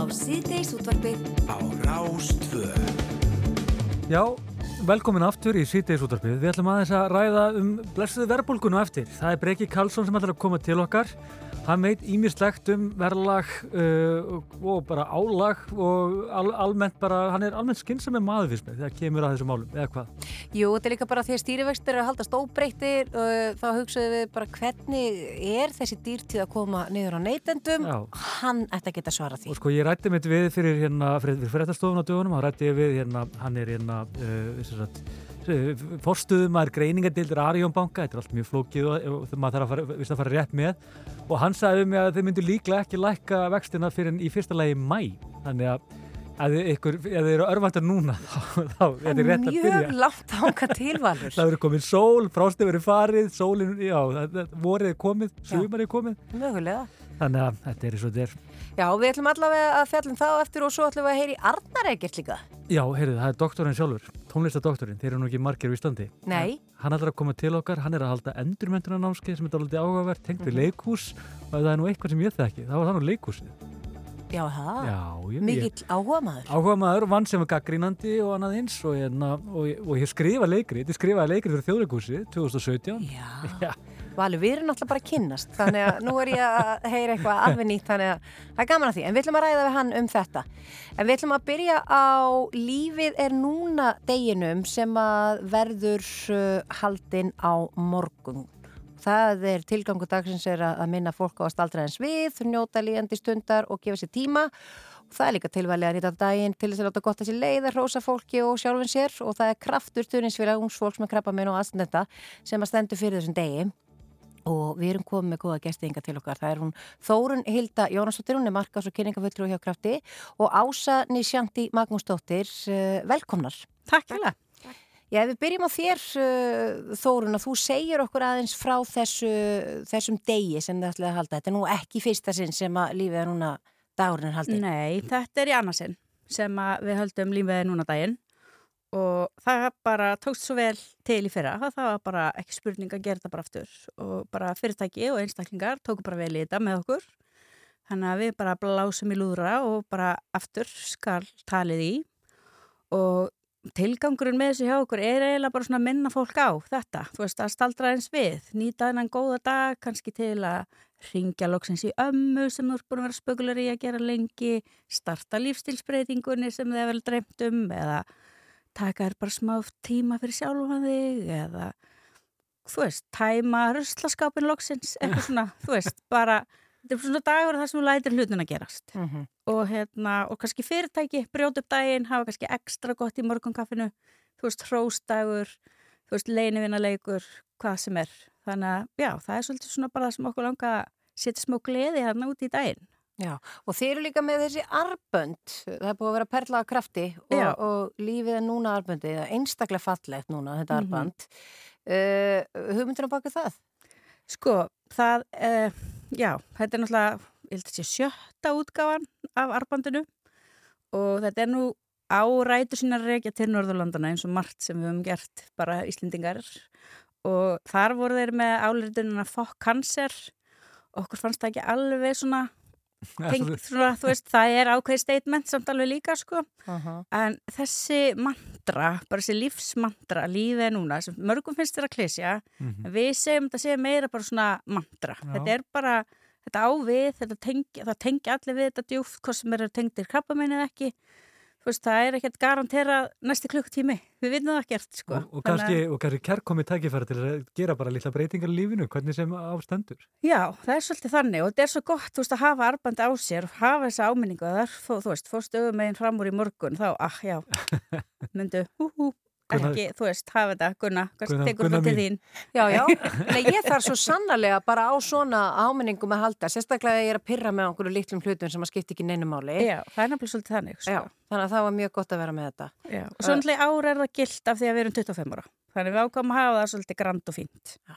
á síðdeis útvarpið Á Rástvö Já, velkomin aftur í síðdeis útvarpið. Við ætlum aðeins að ræða um blessuðu verbulgunu eftir. Það er Breki Karlsson sem ætlar að koma til okkar. Hann veit ímislegt um verðlag uh, og bara álag og al almennt bara, hann er almennt skynsam með maður fyrst með þegar kemur að þessum málum, eða hvað? Jú, þetta er líka bara því að stýrivextir er að haldast óbreyttir uh, þá hugsaðum við bara hvernig er þessi dýrtíð að koma niður á neytendum? Hann ætti að geta svarað því. Og sko ég rætti mitt við fyrir hérna, fyrir, fyrir fréttastofun á dögunum, þá rætti ég við hérna, hann er hérna, uh, forstuðum að greiningadildir Arjónbanka, þetta er allt mjög flókið og, og maður þarf að fara, að fara rétt með. Og hann sagði um mig að þeir myndu líklega ekki lækka vextina fyrir í fyrsta lagi mæ þannig að að þið eru örvæntar núna þá, þá er þetta rétt að byrja. Mjög langt ánga tilvalur Það verður komið sól, frástum verður farið sólinn, já, vorið er komið sumar er komið, Mögulega. Þannig að þetta er eins og þetta er Já, við ætlum allavega að fjallum þá eftir og svo ætlum við að heyri Arnar ekkert líka Já, heyrðu, það er doktorinn sjálfur, tónlistadoktorinn, þeir eru nú ekki margir við standi. Nei. Hann ætlar að koma til okkar, hann er að halda endurmyndunanámskeið sem er alveg áhugavert, tengt við Mhm. leikhús og ef það er nú eitthvað sem ég þekki, þá var það nú leikhúsið. Já, það. Já, Mikill áhuga maður. Áhuga maður, vann sem er gaggrínandi og annað eins og, hérna, og, og ég skrifa leikrit, ég skrifaði leikrit fyrir þjóðleikúsi 2017. Já. Já. Valur, við erum náttúrulega bara að kynnast, þannig að nú er ég að heyra eitthvað alveg nýtt, þannig að það er gaman að því. En við ætlum að ræða við hann um þetta. En við ætlum að byrja á lífið er núna deginum sem að verður uh, haldinn á morgun. Það er tilgangu dagsins er að að minna fólk á að staldra eins við, njóta líðandi stundar og gefa sér tíma. Það er líka tilvæli að nýta daginn til þess að láta gott að sér leið að hrósa fólki og sjálfum sér og það er kraftur stuðningsfélag ungs fólks með krabba minn og aðstendenda sem að stendur fyrir þessum degi og við erum komið með góða gestinga til okkar. Það er hún Þórun Hilda Jónasdóttir, hún er markas og kynningafulltrú hjá krafti og Ása Nisjanti Magnúsdóttir, eh, velkomnar. Takk fyrir. Já, við byrjum á þér, uh, Þórun, að þú segir okkur aðeins frá þessu, þessum degi sem þið ætlaði að halda. Þetta er nú ekki fyrsta sinn sem að lífið er núna dagurinn er haldið. Nei, þetta er í annarsinn sem við höldum lífið núna daginn og það bara tókst svo vel til í fyrra. Það var bara ekki spurning að gera þetta bara aftur og bara fyrirtæki og einstaklingar tóku bara vel í þetta með okkur. Þannig að við bara blásum í lúðra og bara aftur skal talið í og tilgangurinn með þessu hjá okkur er eiginlega bara svona að minna fólk á þetta, þú veist, að staldra eins við, nýta þennan góða dag, kannski til að ringja loksins í ömmu sem þú ert búin að vera spökular í að gera lengi, starta lífstilsbreytingunni sem þið vel dreymt um eða taka þér bara smá tíma fyrir sjálfan þig eða þú veist, tæma ruslaskapin loksins, eitthvað svona, þú veist, bara þetta er svona dagur þar sem þú lætir hlutin að gerast. Mhm. og hérna, og kannski fyrirtæki brjóta upp daginn, hafa kannski ekstra gott í morgunkaffinu, þú veist, hróstagur þú veist, leinivinnaleikur hvað sem er, þannig að já, það er svolítið svona bara það sem okkur langa að setja smá gleði hérna út í daginn Já, og þeir eru líka með þessi arbönd, það er búið að vera perla á krafti og, og lífið er núna arböndið, það er einstaklega fallegt núna þetta Mhm. arbönd. Uh, hugmyndir á baka það? Sko, það, uh, já, þetta er náttúrulega, ég held að sé sjötta útgáfan af arbandinu og þetta er nú á rætu sína reykja til Norðurlandana eins og margt sem við höfum gert bara Íslendingar og þar voru þeir með áleitunina fokk kanser okkur fannst það ekki alveg svona, tengt, svona þú veist, það er ákveð statement samt alveg líka sko Uh En þessi mantra, bara þessi lífsmantra, lífið er núna, sem mörgum finnst þér að klísja, Mhm. en við segjum þetta segja meira bara svona mantra. Já. Þetta er bara, þetta á við, þetta tengi, það tengi allir við þetta djúft, hvað sem eru tengdir krabba eða ekki. Þú veist, það er ekkert garantera næsti klukktími, við vitum það ekkert, sko. Og, og kannski, kannski kærkomi tækifæri til að gera bara litla breytingar í lífinu, hvernig sem ástendur. Já, það er svolítið þannig og þetta er svo gott, veist, að hafa arbandi á sér hafa þessa áminningu að það, þú, þú veist, fórstu auðvitað meginn fram úr í morgun, þá, ah, já, myndu, hú, hú, Gunnar- ekki, þú veist, hafa þetta, Gunna, Gunnar- tekur það til þín. Já, já, Nei, ég þarf svo sannarlega bara á svona áminningum að halda, sérstaklega að ég er að pyrra með okkur litlum hlutum sem að skipta ekki neinu máli. Já, það er nefnilega svolítið þannig, sko. Já, þannig að það var mjög gott að vera með þetta. Já, og svo náttúrulega ára er það gilt af því að við erum 25 ára. Þannig við ákvæmum að hafa það svolítið grand og fínt. Já.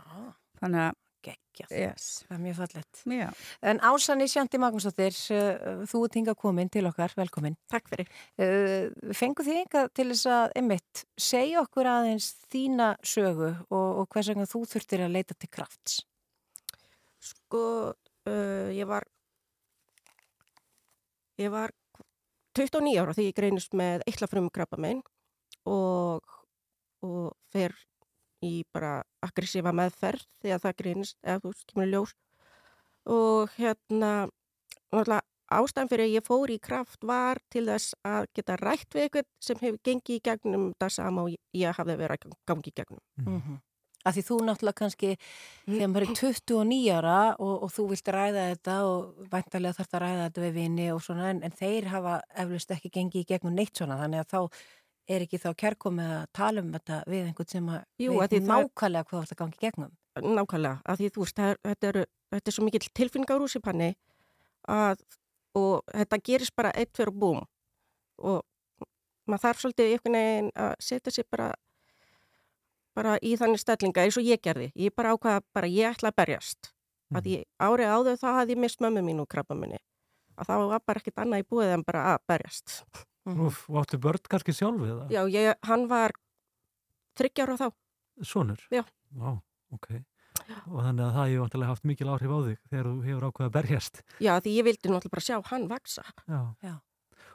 Þannig að, geggjað. Yes. Það er mjög fallett. Já. En Ásanni Sjanti Magnúsdóttir, uh, þú ert hinga komin til okkar, velkomin. Takk fyrir. Uh, Fengu þið hinga til þess að, einmitt, segja okkur aðeins þína sögu og, og hvers vegna þú þurftir að leita til krafts? Sko, uh, ég var ég var 29 ára þegar ég greinist með eittlafrum krabba minn og, og fer í bara aggressífa meðferð þegar það greinist eða þú í ljós. Og hérna ástæðan fyrir að ég fór í kraft var til þess að geta rætt við eitthvað sem hefur gengið í gegnum það sama og ég, hafði verið að gangi í gegnum. Mm -hmm. Af því þú náttúrulega kannski, þegar maður er 29 ára og, og þú vilt ræða þetta og væntalega þarf að ræða þetta við vini og svona, en, en þeir hafa eflust ekki gengið í gegnum neitt svona, þannig að þá er ekki þá kærkomið að tala um þetta við einhvern sem að Jú, að veit því það- nákvæmlega hvað þetta gangi gegnum. Nákvæmlega, að því þú veist, það þetta, er, þetta er svo mikill tilfinningar úr sér panni og þetta gerist bara eitt fyrir búm og maður þarf svolítið einhvern veginn að setja sér bara bara í þannig stellinga eins og ég gerði. Ég bara ákvaða bara ég ætla að berjast. Mm. Að ég árið áður þá hafði ég mist mömmu mín úr krabba minni. Að þá var bara ekkert annað í búið en bara að berjast. Úf, og áttu börn kannski sjálfu eða? Já, ég, hann var þryggjára þá. Sónur? Já. Vá, ok. og þannig að það hefur vantilega haft mikil áhrif á þig þegar þú hefur ákveðið að berjast. Já, því ég vildi náttúrulega bara sjá hann vaksa. Já. Já.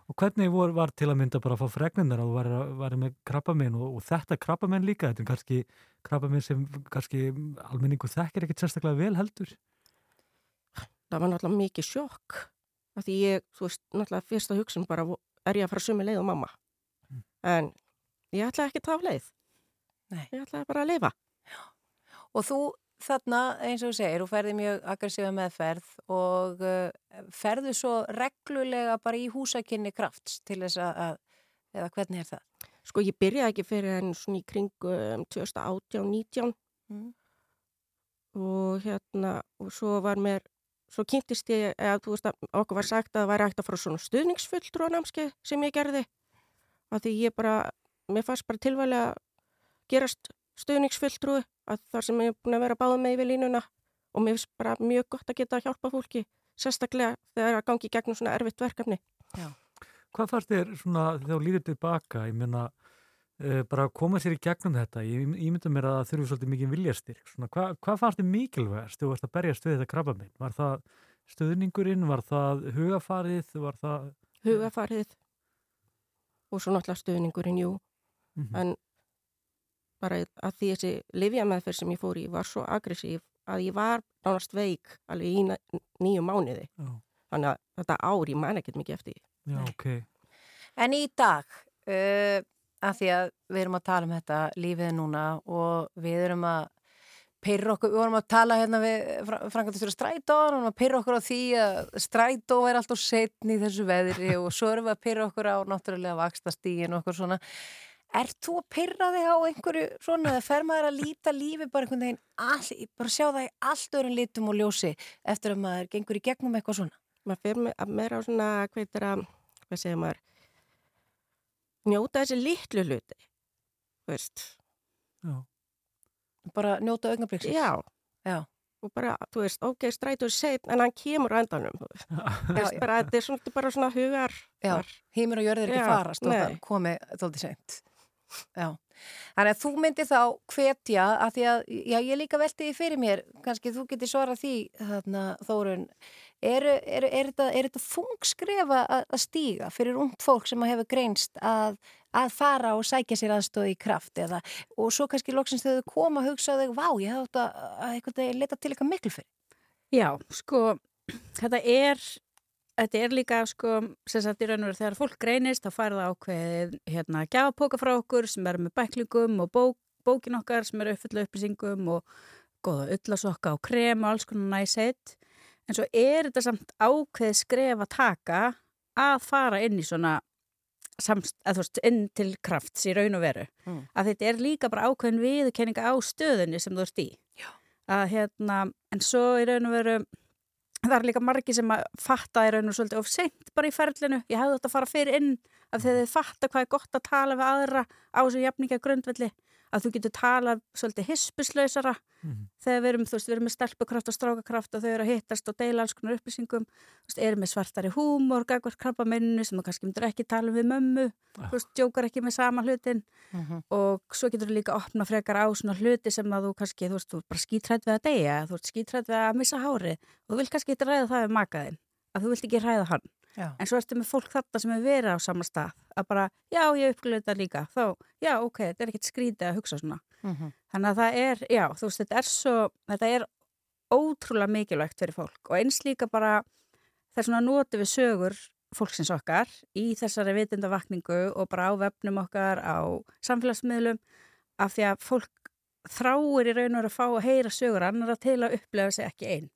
Og hvernig vor, var til að mynda bara að fá fregninnar að þú væri, væri með krabbamenn og, og þetta krabbamenn líka, þetta er kannski krabbamenn sem kannski almenningu þekkir ekkert sérstaklega vel heldur. Það var náttúrulega mikið sjokk. Af því ég, þú veist, náttúrulega fyrsta hugsun bara er ég að fara sömu leið og mamma. En ég ætlaði ekki að tafa leið. Nei. Ég ætlaði bara að lifa. Og þú þarna, eins og þú segir, þú ferði mjög aggressífa meðferð og uh, ferðu svo reglulega bara í húsakinni krafts til þess að, að eða hvernig er það? Sko ég byrjaði ekki fyrir enn svona í kringum 2018-19 Mm. og hérna og svo var mér, svo kynntist ég eða þú veist að okkur var sagt að það væri hægt að fara svona stuðningsfulltrúanámskeið sem ég gerði af því ég bara, mér fannst bara tilvæli að gerast stuðningsfulltrúi að þar sem ég er búin að vera báð með yfir línuna og mér finnst bara mjög gott að geta að hjálpa fólki sérstaklega þegar það er að gangi gegnum svona erfitt verkefni. Já. Hvað fannst þér svona þegar þú líður tilbaka, ég meina uh, bara að koma sér í gegnum þetta, ég ímynda mér að það þurfi svolítið mikið viljastyrk, svona hva, hvað fannst þér mikilvægast þú varst að berjast við þetta krabba minn? Var það stöðningurinn, var það hugafarið, var það... Hugafarið og svo náttúrulega stuðningurinn, jú, Mhm. en bara að því þessi livjameðferð sem ég fór í var svo aggressív að ég var nánast veik alveg í nýju mánuði. Já. Þannig að þetta ár ég man ekkert mikið eftir. Já, ok. En í dag, uh, að því að við erum að tala um þetta lífið núna og við erum að pyrra okkur, við vorum að tala hérna við frangatistur strætó og við vorum að pyrra okkur á því að strætó er alltaf setn í þessu veðri og svo erum við að pyrra okkur á náttúrulega vakstastígin og okkur svona. Er þú að pyrra þig á einhverju svona eða fer maður að líta lífi bara einhvern veginn, all, bara sjá það í allt öðrum litum og ljósi eftir að maður gengur í gegnum eitthvað svona? Maður að meira á svona, hvað að, hvað segir maður, njóta þessi litlu hluti, þú veist. Já. Bara njóta augnabliksins? Já. Já. Og bara, þú veist, ok, strætur setn, en hann kemur á endanum, þetta er svona bara svona hugar. Já, hímur og jörðir ekki farast og það komi þóldi seint. Já, þannig að þú myndir þá hvetja að því að, já, ég líka velti því fyrir mér, kannski þú getur svarað því, þarna, Þórun, er, er, er, er þetta þungskrefa að, að stíga fyrir ungt fólk sem að hefur greinst að, að fara og sækja sér aðstöði í kraft eða, og svo kannski loksins þegar þau koma að hugsa þau, vá, ég hafði þetta að eitthvað leta til eitthvað miklu fyrir. Já, sko, þetta er, þetta er líka, sko, sem sagt í raun og veru þegar fólk greinist, þá fær það ákveðið, hérna, gjafapoka frá okkur sem eru með bæklingum og bók, bókin okkar sem eru uppfyllu upplýsingum og góða öllasokka og krem og alls konar næsett. En svo er þetta samt ákveðið skref að taka að fara inn í svona samst, að þú veist, inn til krafts í raun og veru. Mm. Að þetta er líka bara ákveðin viðurkenninga á stöðunni sem þú ert í. Já. Að hérna, en svo í raun og veru, það er líka margi sem að fatta og veru svolítið of seint bara í ferlinu. Ég hefði þetta að fara fyrir inn af því að þið fatta hvað er gott að tala við aðra á þessu jafninga grundvelli. Að þú getur talað svolítið hispuslausara þegar við erum, þú veist, við erum með stelpukraft og strákakraft og þau eru að hittast og deila alls konar upplýsingum, þú veist, erum með svartari húmor, gagvart krabba minnu sem þú kannski myndir ekki tala um við mömmu, þú veist, djókar ekki með sama hlutin Mhm. og svo getur þú líka að opna frekar á svona hluti sem að þú kannski, þú veist, þú ert bara skítrætt við að deyja, þú ert skítrætt við að missa hárið og þú vilt kannski ekki ræða það við makaðinn, að þú vilt ekki ræða hann. Já. En svo ertu með fólk þarna sem er verið á sama stað, að bara, já, ég uppgölu þetta líka, þá, já, ok, þetta er ekkert skrítið að hugsa svona. Mhm. Þannig að það er, já, þú veist, þetta er svo, þetta er ótrúlega mikilvægt fyrir fólk og eins líka bara þess að nota við sögur fólksins okkar í þessari vitundavakningu og bara á vefnum okkar, á samfélagsmiðlum af því að fólk þráir í raun og að fá að heyra sögur annara til að upplefa sig ekki einn.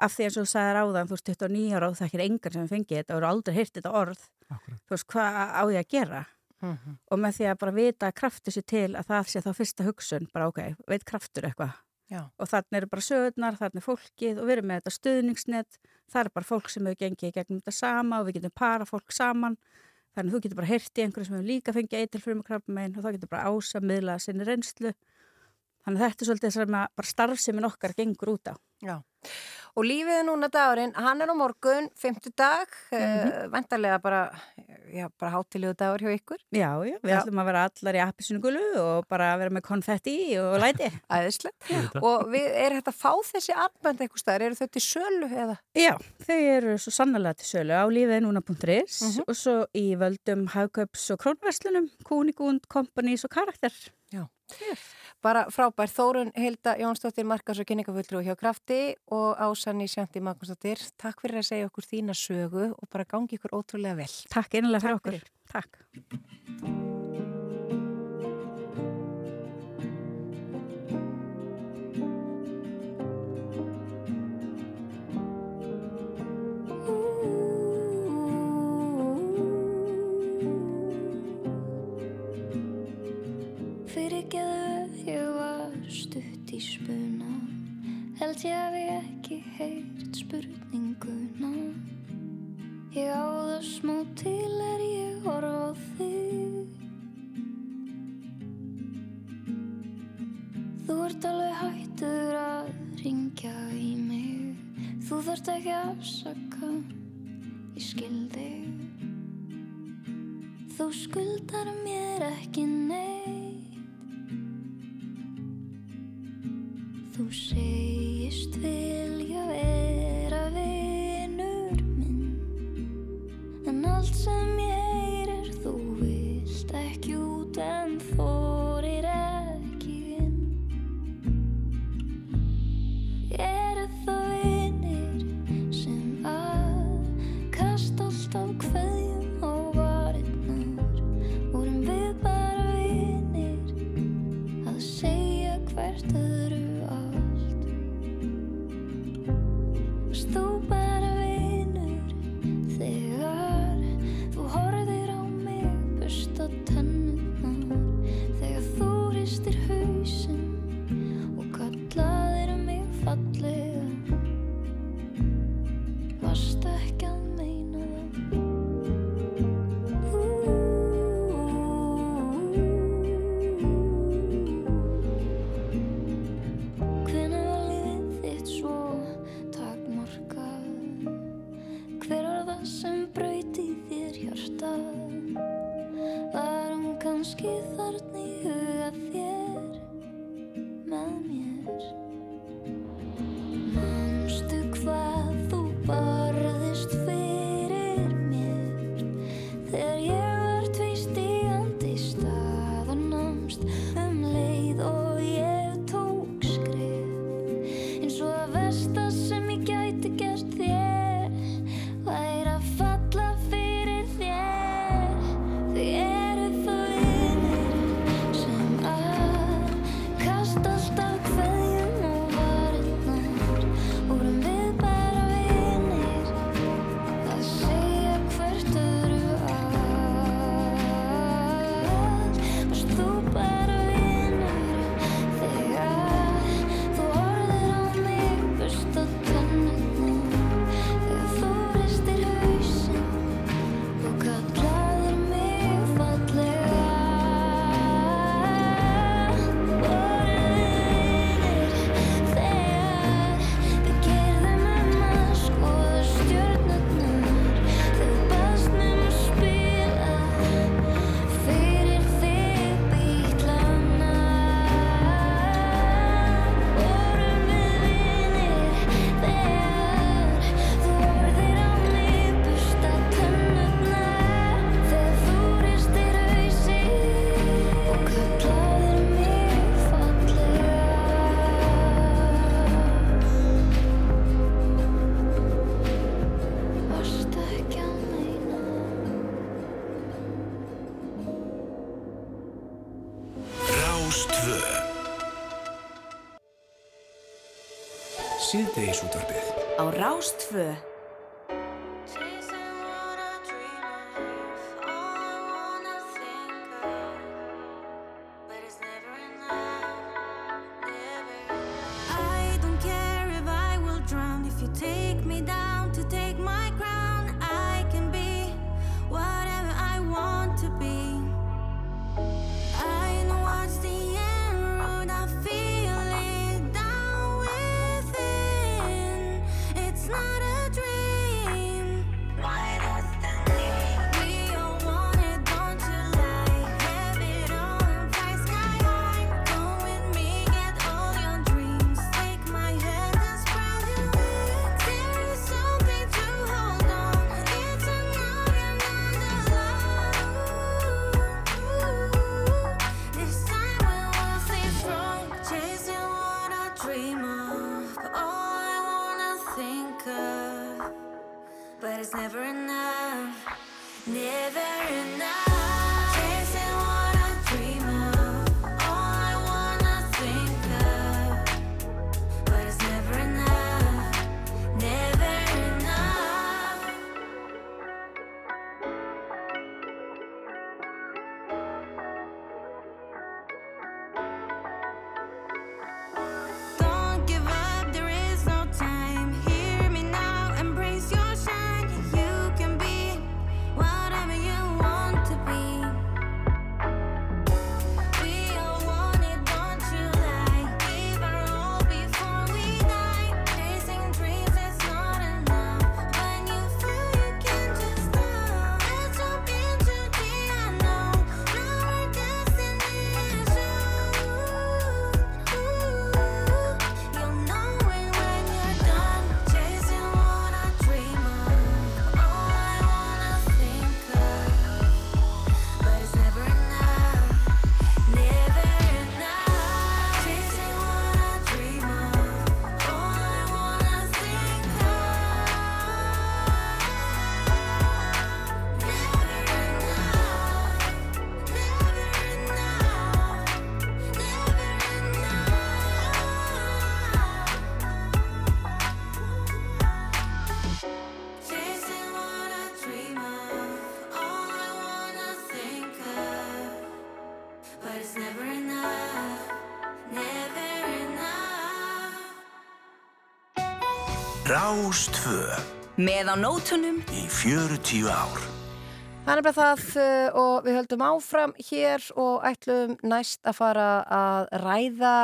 Af því eins og þú sagðir áðan, þú veist, 29 ára og það er engan sem fengið þetta og eru aldrei heyrt þetta orð. Akkurat. Þú veist, hvað á ég að gera? Mhm. og með því að bara vita að kraftu sér til að það sé þá fyrsta hugsun, bara ok, veit kraftur eitthvað Já. og þannig eru bara sögurnar, þannig er fólkið og við erum með þetta stuðningsnet, það er bara fólk sem hefur gengið í gegnum þetta sama og við getum para fólk saman, þannig þú getur bara heyrti einhverju sem hefur líka fengið eitil fyrir með krabbamein og þá þetta er Og lífið er núna dagurinn, hann er á morgun, fymtudag, mm Mhm. vendarlega bara, já, bara hátilegu dagur hjá ykkur. Já, já, við Já. ætlum að vera allar í appisinu gulu og bara vera með konfetti og læti. Æðislegt. Og við erum hægt að fá þessi armbönd eitthvað staðar, eru þau til sölu eða? Já, þau eru svo sannlega til sölu á lífiðnúna.is Mhm. og svo í völdum hagkaups og krónverslunum, Kunigund, Companies og Karakter. Já. Bara frábær, Þórun Hilda Jónsdóttir, Markas og kynningafulltrú hjá Krafti og Ásanni Sjanti Magnúsdóttir. Takk fyrir að segja okkur þína sögu og bara gangi ykkur ótrúlega vel. Takk einlega fyrir okkur. Takk. Held ég hafi ekki heyrt spurninguna? Ég á það smá til er ég horf á þig. Þú ert alveg hættur að ringja í mig. Þú þarft ekki að afsaka Ég skil þig. Þú skuldar mér ekki neitt Þú segist vilja vera vinur minn En allt sem útvarfið Rástvö Með á nótunum í 40 ár. Það er bara það uh, og við höldum áfram hér og ætlum næst að fara að ræða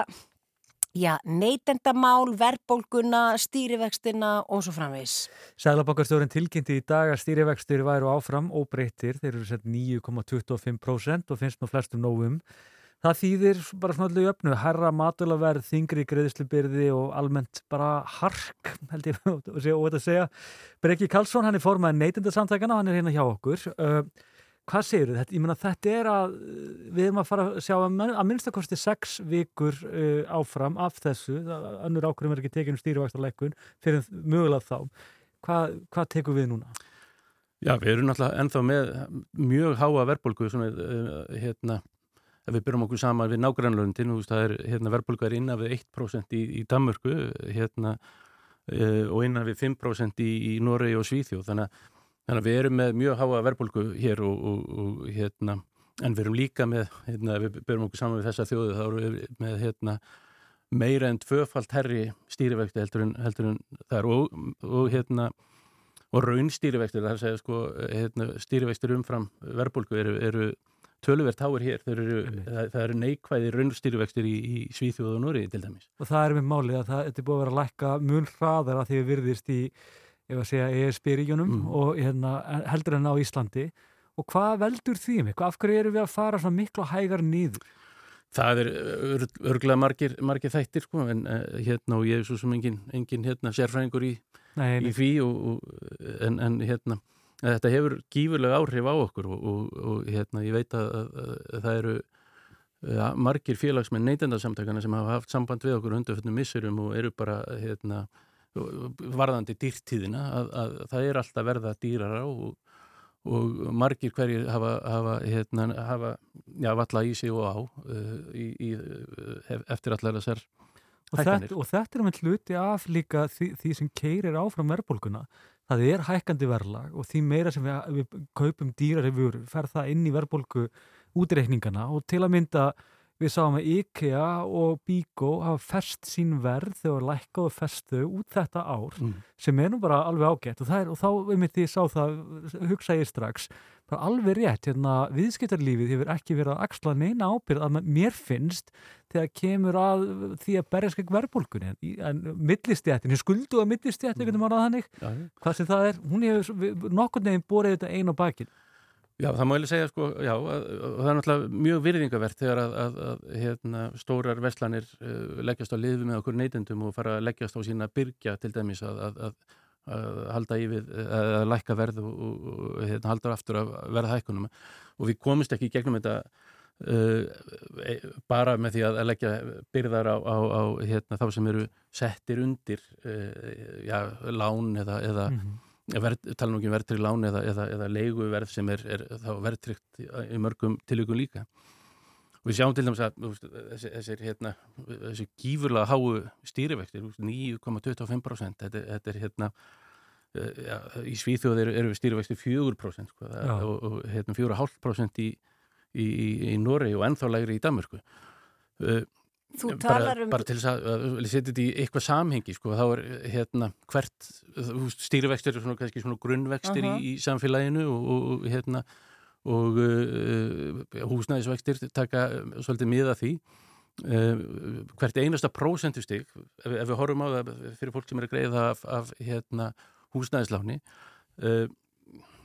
já, neytendamál, verðbólguna, stýrivextina og svo framvís. Sælabankarstjórin tilkynnti í dag að stýrivextir væru áfram óbreyttir, þeir eru sett 9,25% og finnst nú flestum nógum. Það þýðir bara svona allir öfnu, herra matulaverð, þingri greiðslubyrði og almennt bara hark, held ég og þetta segja. Breki Karlsson, hann er formað neytendasamtækana, hann er hérna hjá okkur. Uh, hvað segir þetta? Ég meina þetta er að við erum að fara að sjá að, minnstakosti sex vikur uh, áfram af þessu, annur ákveðum er ekki tekinu stýrivaxtarleikun fyrir mögulega þá. Hvað, hvað tekum við núna? Já, við erum náttúrulega ennþá með mjög háa verðbólgu sem er uh, hérna ef við byrjum okkur saman við nágrannlöndin það er hérna, verðbólgu er innan við 1% í, í Danmörku hérna, uh, og innan við 5% í, í Noregi og Svíþjóð. Þannig þannig að við erum með mjög háa verðbólgu hér og, og, og hérna en við erum líka með, hérna, við byrjum okkur saman við þessa þjóðu þá erum við með hérna meira en tvöfalt herri stýrivexti heldur en, heldur en það er. Og, og hérna og raunstýrivextir, það er að segja sko hérna, stýrivextir umfram verðbólgu eru, eru töluvert háir hér, eru, það, það eru neikvæði raunstýrivextir í, í Svíþjóð og Núri til dæmis. Og það er með málið að það, er búið að vera að lækka mun hraðar að því við virðist í, ef að segja, ESB-ríkjunum mm. og hérna, heldur en á Íslandi og hvað veldur því með? Af hverju eru við að fara svona miklu hægar nýður? Það er örgulega margir, margir þættir sko, en uh, hérna og ég er svo sem engin, engin hérna, sérfræðingur í, í því og, og, en, en hérna þetta hefur gífurlega áhrif á okkur og, og, og hérna, ég veit að, að, að það eru ja, margir félagsmenn neytendarsamtakana sem hafa haft samband við okkur undarföldnum missurum og eru bara hérna, varðandi dýrtíðina að, að það er alltaf verða dýrara og, og margir hverjir hafa, hafa, hérna, hafa já, valla í sig og á uh, í, í, eftir allar þessar þetta, og þetta er einn hluti af líka því, því sem keirir áfram verðbólguna það er hækkandi verðlag og því meira sem við, við kaupum dýrar í vöru fer það inn í verðbólgu útreikningana og til að mynda við sáum að IKEA og Bíko hafa fest sín verð þegar lækkaðu festu út þetta ár mm. sem er nú bara alveg ágætt. Og, er, og þá um mitt ég sá það hugsa ég strax bara alveg rétt, hérna, viðskiptarlífið hefur ekki verið að axla neina ábyrð að mér finnst þegar kemur að því að berja skegg verðbólkunni en millistjættin, skuldu að millistjættin, hvernig maður að þannig, hvað sem það er hún hefur nokkur nefn borðið þetta einu á bakinn Já, það má ég segja sko, já, að, að, það er náttúrulega mjög virðingavert þegar að, að hérna, stórar veslanir uh, leggjast á liðu með okkur neytendum og fara að leggjast á sína byrkja til dæmis að halda í við, að lækka verð og, og, og hérna, halda aftur að verða hækkunum og við komumst ekki gegnum þetta uh, bara með því að leggja byrðar á, á, á hérna, þá sem eru settir undir uh, já, lán eða, eða mm -hmm Verð, tala nú ekki um verðtrygg lán eða, eða, eða leiguverð sem er, er þá verðtryggt í mörgum tilvíkun líka. Og við sjáum til dæmis að þessi, þessi, hérna, þessi gífurlega háu stýrivextir 9,25% þetta, þetta er hérna ja, í Svíþjóð eru, eru stýrivextir 4% sko, og, og hérna, 4,5% í, í, í Noregi og ennþá lægri í Danmörku bara, um... bara til þess að, að setja þetta í eitthvað samhengi sko, þá er hérna hvert stýrivextir er svona, kannski svona grunnvextir uh -huh. í, í samfélaginu og, og hérna og uh, húsnæðisvextir taka svolítið miða því uh, hvert einasta prósentustig ef, ef við horfum á það fyrir fólk sem er að greiða af, af hérna húsnæðisláni uh,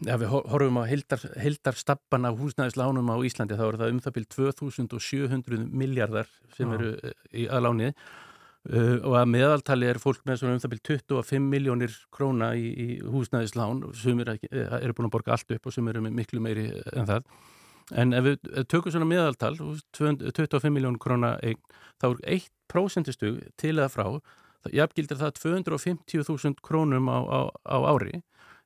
ef við horfum á heldarstappan af húsnæðislánum á Íslandi þá er það um það byrj 2700 miljardar sem eru eh, í aðlánið uh, og að meðaltali er fólk með um það byrj 25 miljónir króna í, í húsnæðislán sem eru er búin að borga allt upp og sem eru miklu meiri en það. En ef við tökum svona meðaltal 25 miljón króna þá er 1% stug til eða frá jafngildir það 250.000 krónum á, á, á ári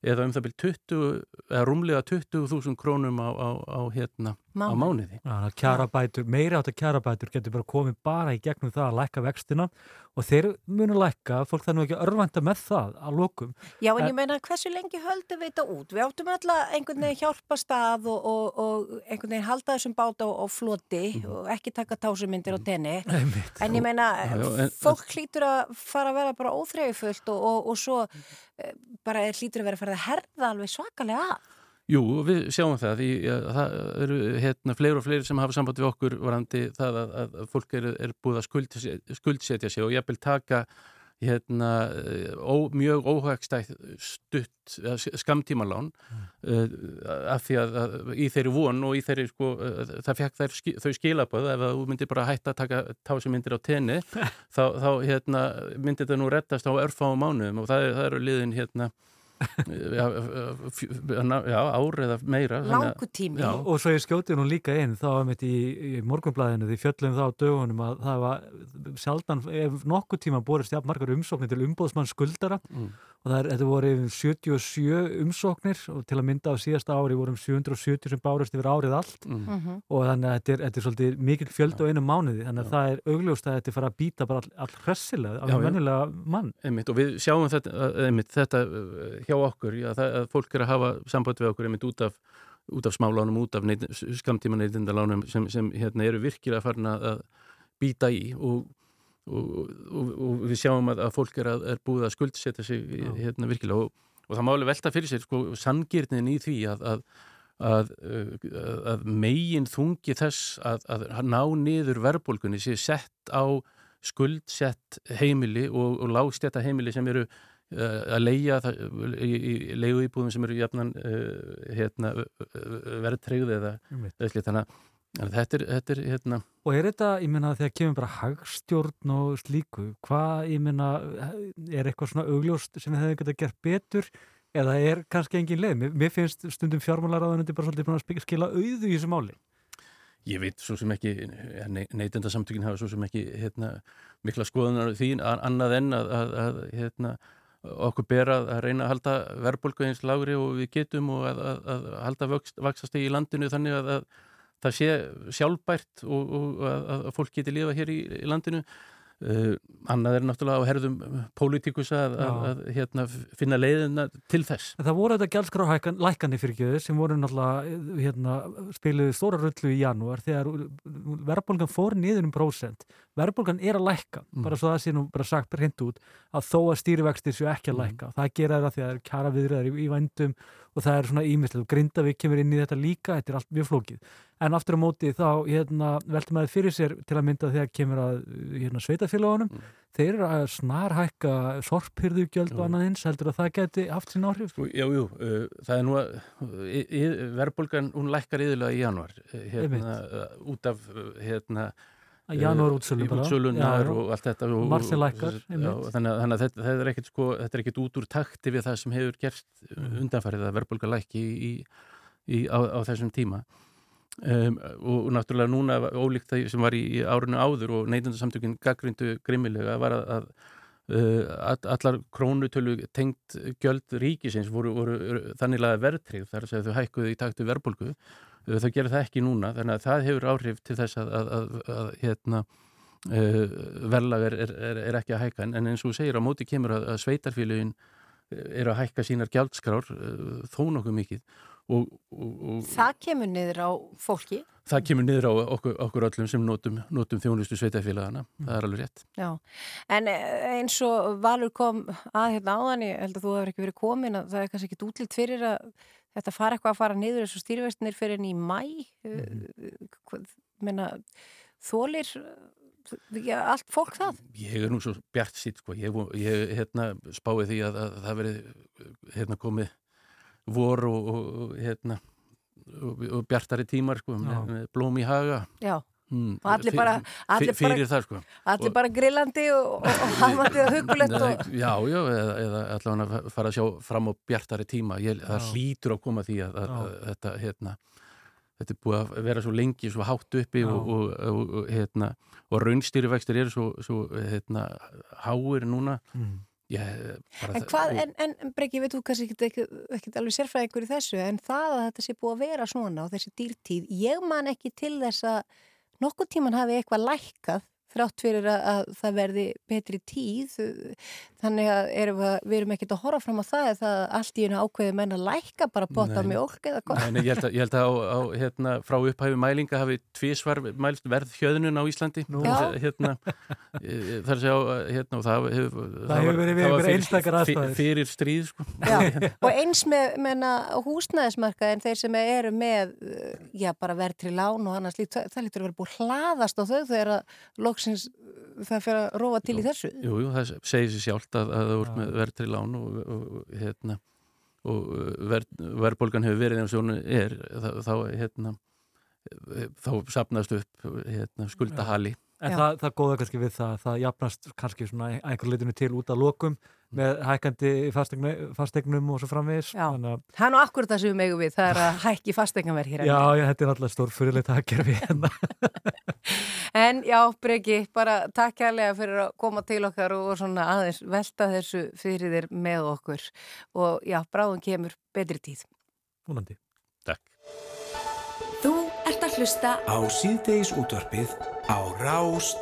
eða um það byrj 20, eða rúmlega 20.000 krónum á, á, á hérna á mánuði. Já, kjarabætur, meira átt að kjarabætur getur bara komið bara í gegnum það að lækka vextina og þeir munu lækka, fólk það nú ekki örvænta með það að lokum. Já, en ég meina, hversu lengi höldum við þetta út? Við áttum öll að einhvern veginn hjálpa stað og, og, og einhvern veginn halda þessum bát á, á floti og ekki taka tásumindir á tenni. En ég meina, Já, en- fólk hlýtur að fara að vera bara óþreyfullt og, og, og svo eh, bara er hlýtur að vera að fara að herða alveg svakalega að. Jú, við sjáum það því að það eru hérna fleiri og fleiri sem hafa samband við okkur varandi það að, að fólk er, er búið að skuldsetja, skuldsetja sig og jafnvel taka hérna ó, mjög óhagstætt stutt skamtímalán uh, af því að, að í þeirri von og í þeirri sko, uh, það fekk þær, þau skilaböð ef þú myndir bara hætta að taka tásumindir á tenni þá, þá hérna, myndir þetta nú rettast á örfáum mánuðum og það, það eru liðin hérna já, fj- já, ár eða meira Langur tími. já, Og svo ég skjóti nú líka inn, þá var mitt í, í morgunblæðinu, því fjöllum þá á dögunum að það var sjaldan, ef nokkuð tíma borist jafn margar umsóknir til umbóðsmann skuldara Mm. Og það er, þetta voru yfir 77 umsóknir og til að mynda á síðasta ári vorum 770 sem bárist yfir árið allt Mm. Mhm. og þannig að þetta er, þetta er svolítið mikil fjöld á einu mánuði, þannig að það er augljóst að þetta er fara að býta bara all, all hressilega af Já, já. vennilega mann. Einmitt, og við sjáum þetta, uh, einmitt, þetta uh, hjá okkur, já, það, að fólk er að hafa samband við okkur einmitt út af, út af smálánum, út af skamtíma neytindalánum sem, sem hérna, eru virkilega farin að að býta í og, og, og, og við sjáum að, að fólk er, að, er búið að skuldsetja sig hérna, virkilega. Og, og það máli velta fyrir sér sko, sangirnin í því að, að Að, uh, að megin þungi þess að, að ná niður verðbólgunni sé sett á skuldsett heimili og, og lágstjætta heimili sem eru uh, að leia í, leigu íbúðum sem eru jafnan uh, hérna, verðtreyð eða slíkt. þannig að þetta er, þetta er hérna, Og er þetta, ég meina, þegar kemur bara hagstjórn og slíku, hvað, ég meina, er eitthvað svona augljóst sem við hefum getað gert betur eða er kannski engin leið? Mér, mér finnst stundum fjármálaráðunundi bara svolítið að skila auðu í þessu máli. Ég veit svo sem ekki, neytenda samtökin hafa svo sem ekki hérna, mikla skoðunar því annað en að, að, að hérna, okkur ber að, að reyna að halda verðbólgu eins lagri og við getum og að, að, að halda vöxt, vaksastegi í landinu þannig að, að það sé sjálfbært og, og að, að fólk geti lifa hér í, í landinu. Uh, annað er náttúrulega á herðum pólitíkus að, að, að hérna, finna leiðina til þess. En það voru þetta gjaldskrálækandi fyrir gjöðu sem voru náttúrulega hérna, spiluðu stóra rullu í janúar þegar verðbólgan fór niður um prósent. Verðbólgan er að lækka, Mm. bara svo það sé nú bara sagt hreint út, að þó að stýrivextir séu ekki að lækka. Það gera það því að það er kjara viðræðar í, í vændum og það er svona ímislega. Grindavík kemur inn í þetta líka, þetta er allt mjög flókið. En aftur á móti þá hérna, veltum maður fyrir sér til að mynda þegar kemur að hérna, sveitafélagunum. Þeir eru að snarhækka sorphyrðugjöld og annað eins, heldur að það geti haft sín áhrif? Sko, Já, jú, uh, það er nú að í- verðbólgan, hún lækkar yðurlega í januar uh, hérna, uh, út af uh, hérna Að janúarútsölu bara. útsölunar og allt þetta og, lækkar, já, þannig, að- þannig að þetta, þetta er ekkit sko, þetta er ekkit út úr takti við það sem hefur gerst Mm. undanfarið að verðbólga lækki í, í, á, á þessum tíma um, og, náttúrulega núna ólíkt það sem var í, árinu áður og neytundarsamtökin gaggrindu grimmilega var að, að Uh, all- allar krónutölu tengt gjöld ríkisins voru, voru þanniglega verðtrygg þar að þau hækkuðu í taktu verðbólgu. Uh, þau gera það ekki núna þannig að það hefur áhrif til þess að, að, að, að hérna uh, verðlag er, er, er, er ekki að hækka. En, eins og þú segir á móti kemur að, að sveitarfélugin eru að hækka sínar gjaldskrár uh, þó nokkuð mikið og, og, og Það kemur niður á fólki. það kemur niður á okkur, okkur öllum sem notum, notum þjónustu sveitarfélagana það er alveg rétt Já, en eh, eins og Valur kom að hérna áðan, ég held að þú hefur ekki verið komin að það er kannski ekki útlitt fyrir að þetta fara eitthvað að fara niður eins og stýrivestinir fyrir enn í mæ mm. menna þólir já, allt fólk það Ég er nú svo bjart sitt sko. ég, ég hérna, spái því að, að það veri hérna, komið vor og, og, hérna, og, og bjartari tímar sko, með, blóm í haga. Já, mm, allir bara, allir fyrir bara, það sko. allir bara grillandi og, og, og hafandi og hugulegt og... Já, já, eða, eða allavega að fara að sjá fram á bjartari tíma. Ég, það hlýtur að koma því að, að, að þetta, hérna þetta er búið að vera svo lengi, svo hátt uppi Já. og, og, hérna, og raunstýrivextir eru svo, svo hérna, háir núna. Mm. Ég, bara En hvað, en, en, en Breki, veit þú kannski ekki, ekki, ekki alveg sérfræðingur í þessu, en það að þetta sé búið að vera svona á þessi dýrtíð, ég man ekki til þess að nokkuð tíman hafi eitthvað lækkað þrátt fyrir að, að það verði betri tíð, þannig að erum við, við erum ekkert að horfa fram á það eða allt í einu ákveði menn að lækka bara potta Nei. mjólk eða hvað. Nei, nei, ég held að, ég held að á, á, hérna, frá upphæfi mælinga hafi tvísvar mælst verð hjöðnun á Íslandi hérna, e, þar sé á hérna, og það hefur, Það hefur verið fyrir- einstakar aðstæður. fyrir stríð sko. Já, og eins með menna, húsnæðismarkaðin, þeir sem eru með, uh, já, bara verðtri lán og annars lít, það, það lítur að vera búið að hlaðast á þau þegar að loksins uh, það fyrir að róa til í þessu. Jú, jú, það segir sér sjálft að, að það voru með verðtri lán og, og, og hérna og ver, verðbólgan hefur verið eins og hún er þá, þá hérna þá sapnast upp hérna, skuldahali. En það, það góða kannski við það, það jafnast kannski svona einhver litinu til út að lokum með fastegnu- fastegnum og svo framvegis. Já, Þannig að, það er nú akkur það sem við megum við, það er að hækki fastegnaverð hér. já, já, þetta er alltaf stór fyrirleitt að gera við hérna. En já, Breki, bara takk kærlega fyrir að koma til okkar og svona aðeins velta þessu fyrir þér með okkur og já, bráðum kemur betri tíð. Múnandi. Takk. Þú ert að hlusta Á síðdeis útvarpið á Rás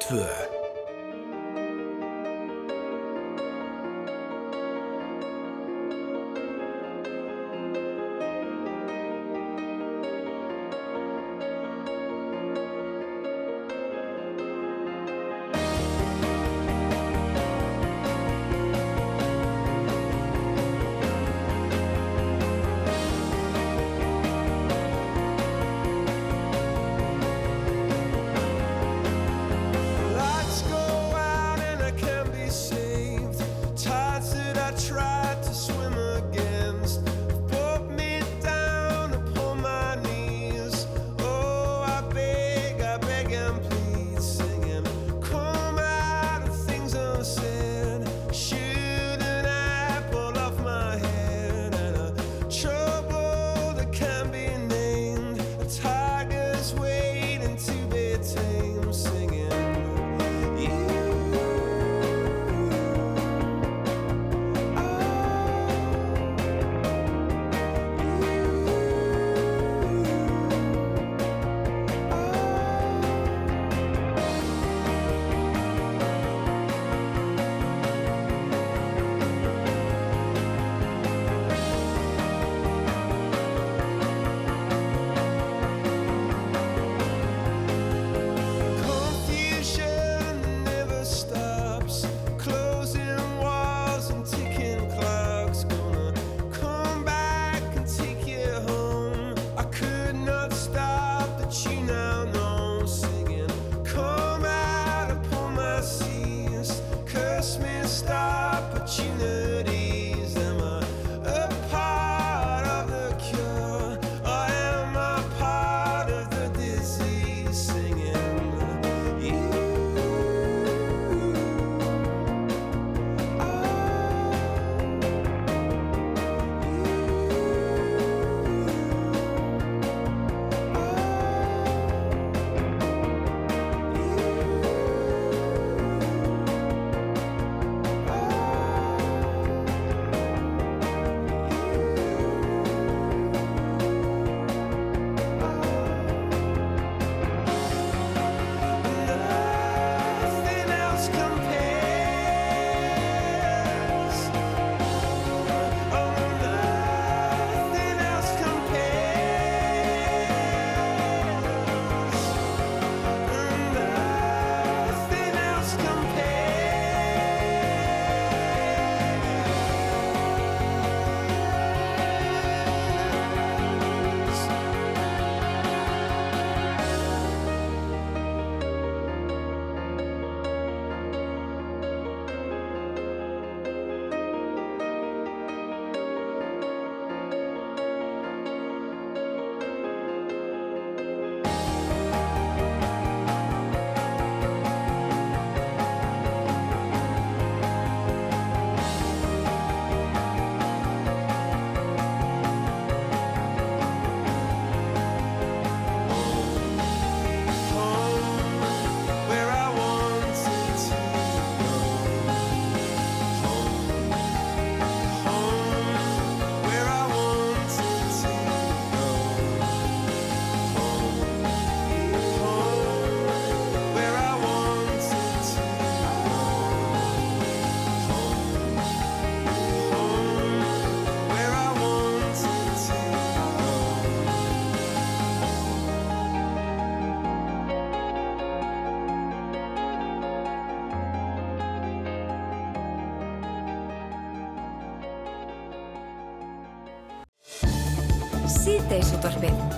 Síðdeisútvarfið Á Rástvö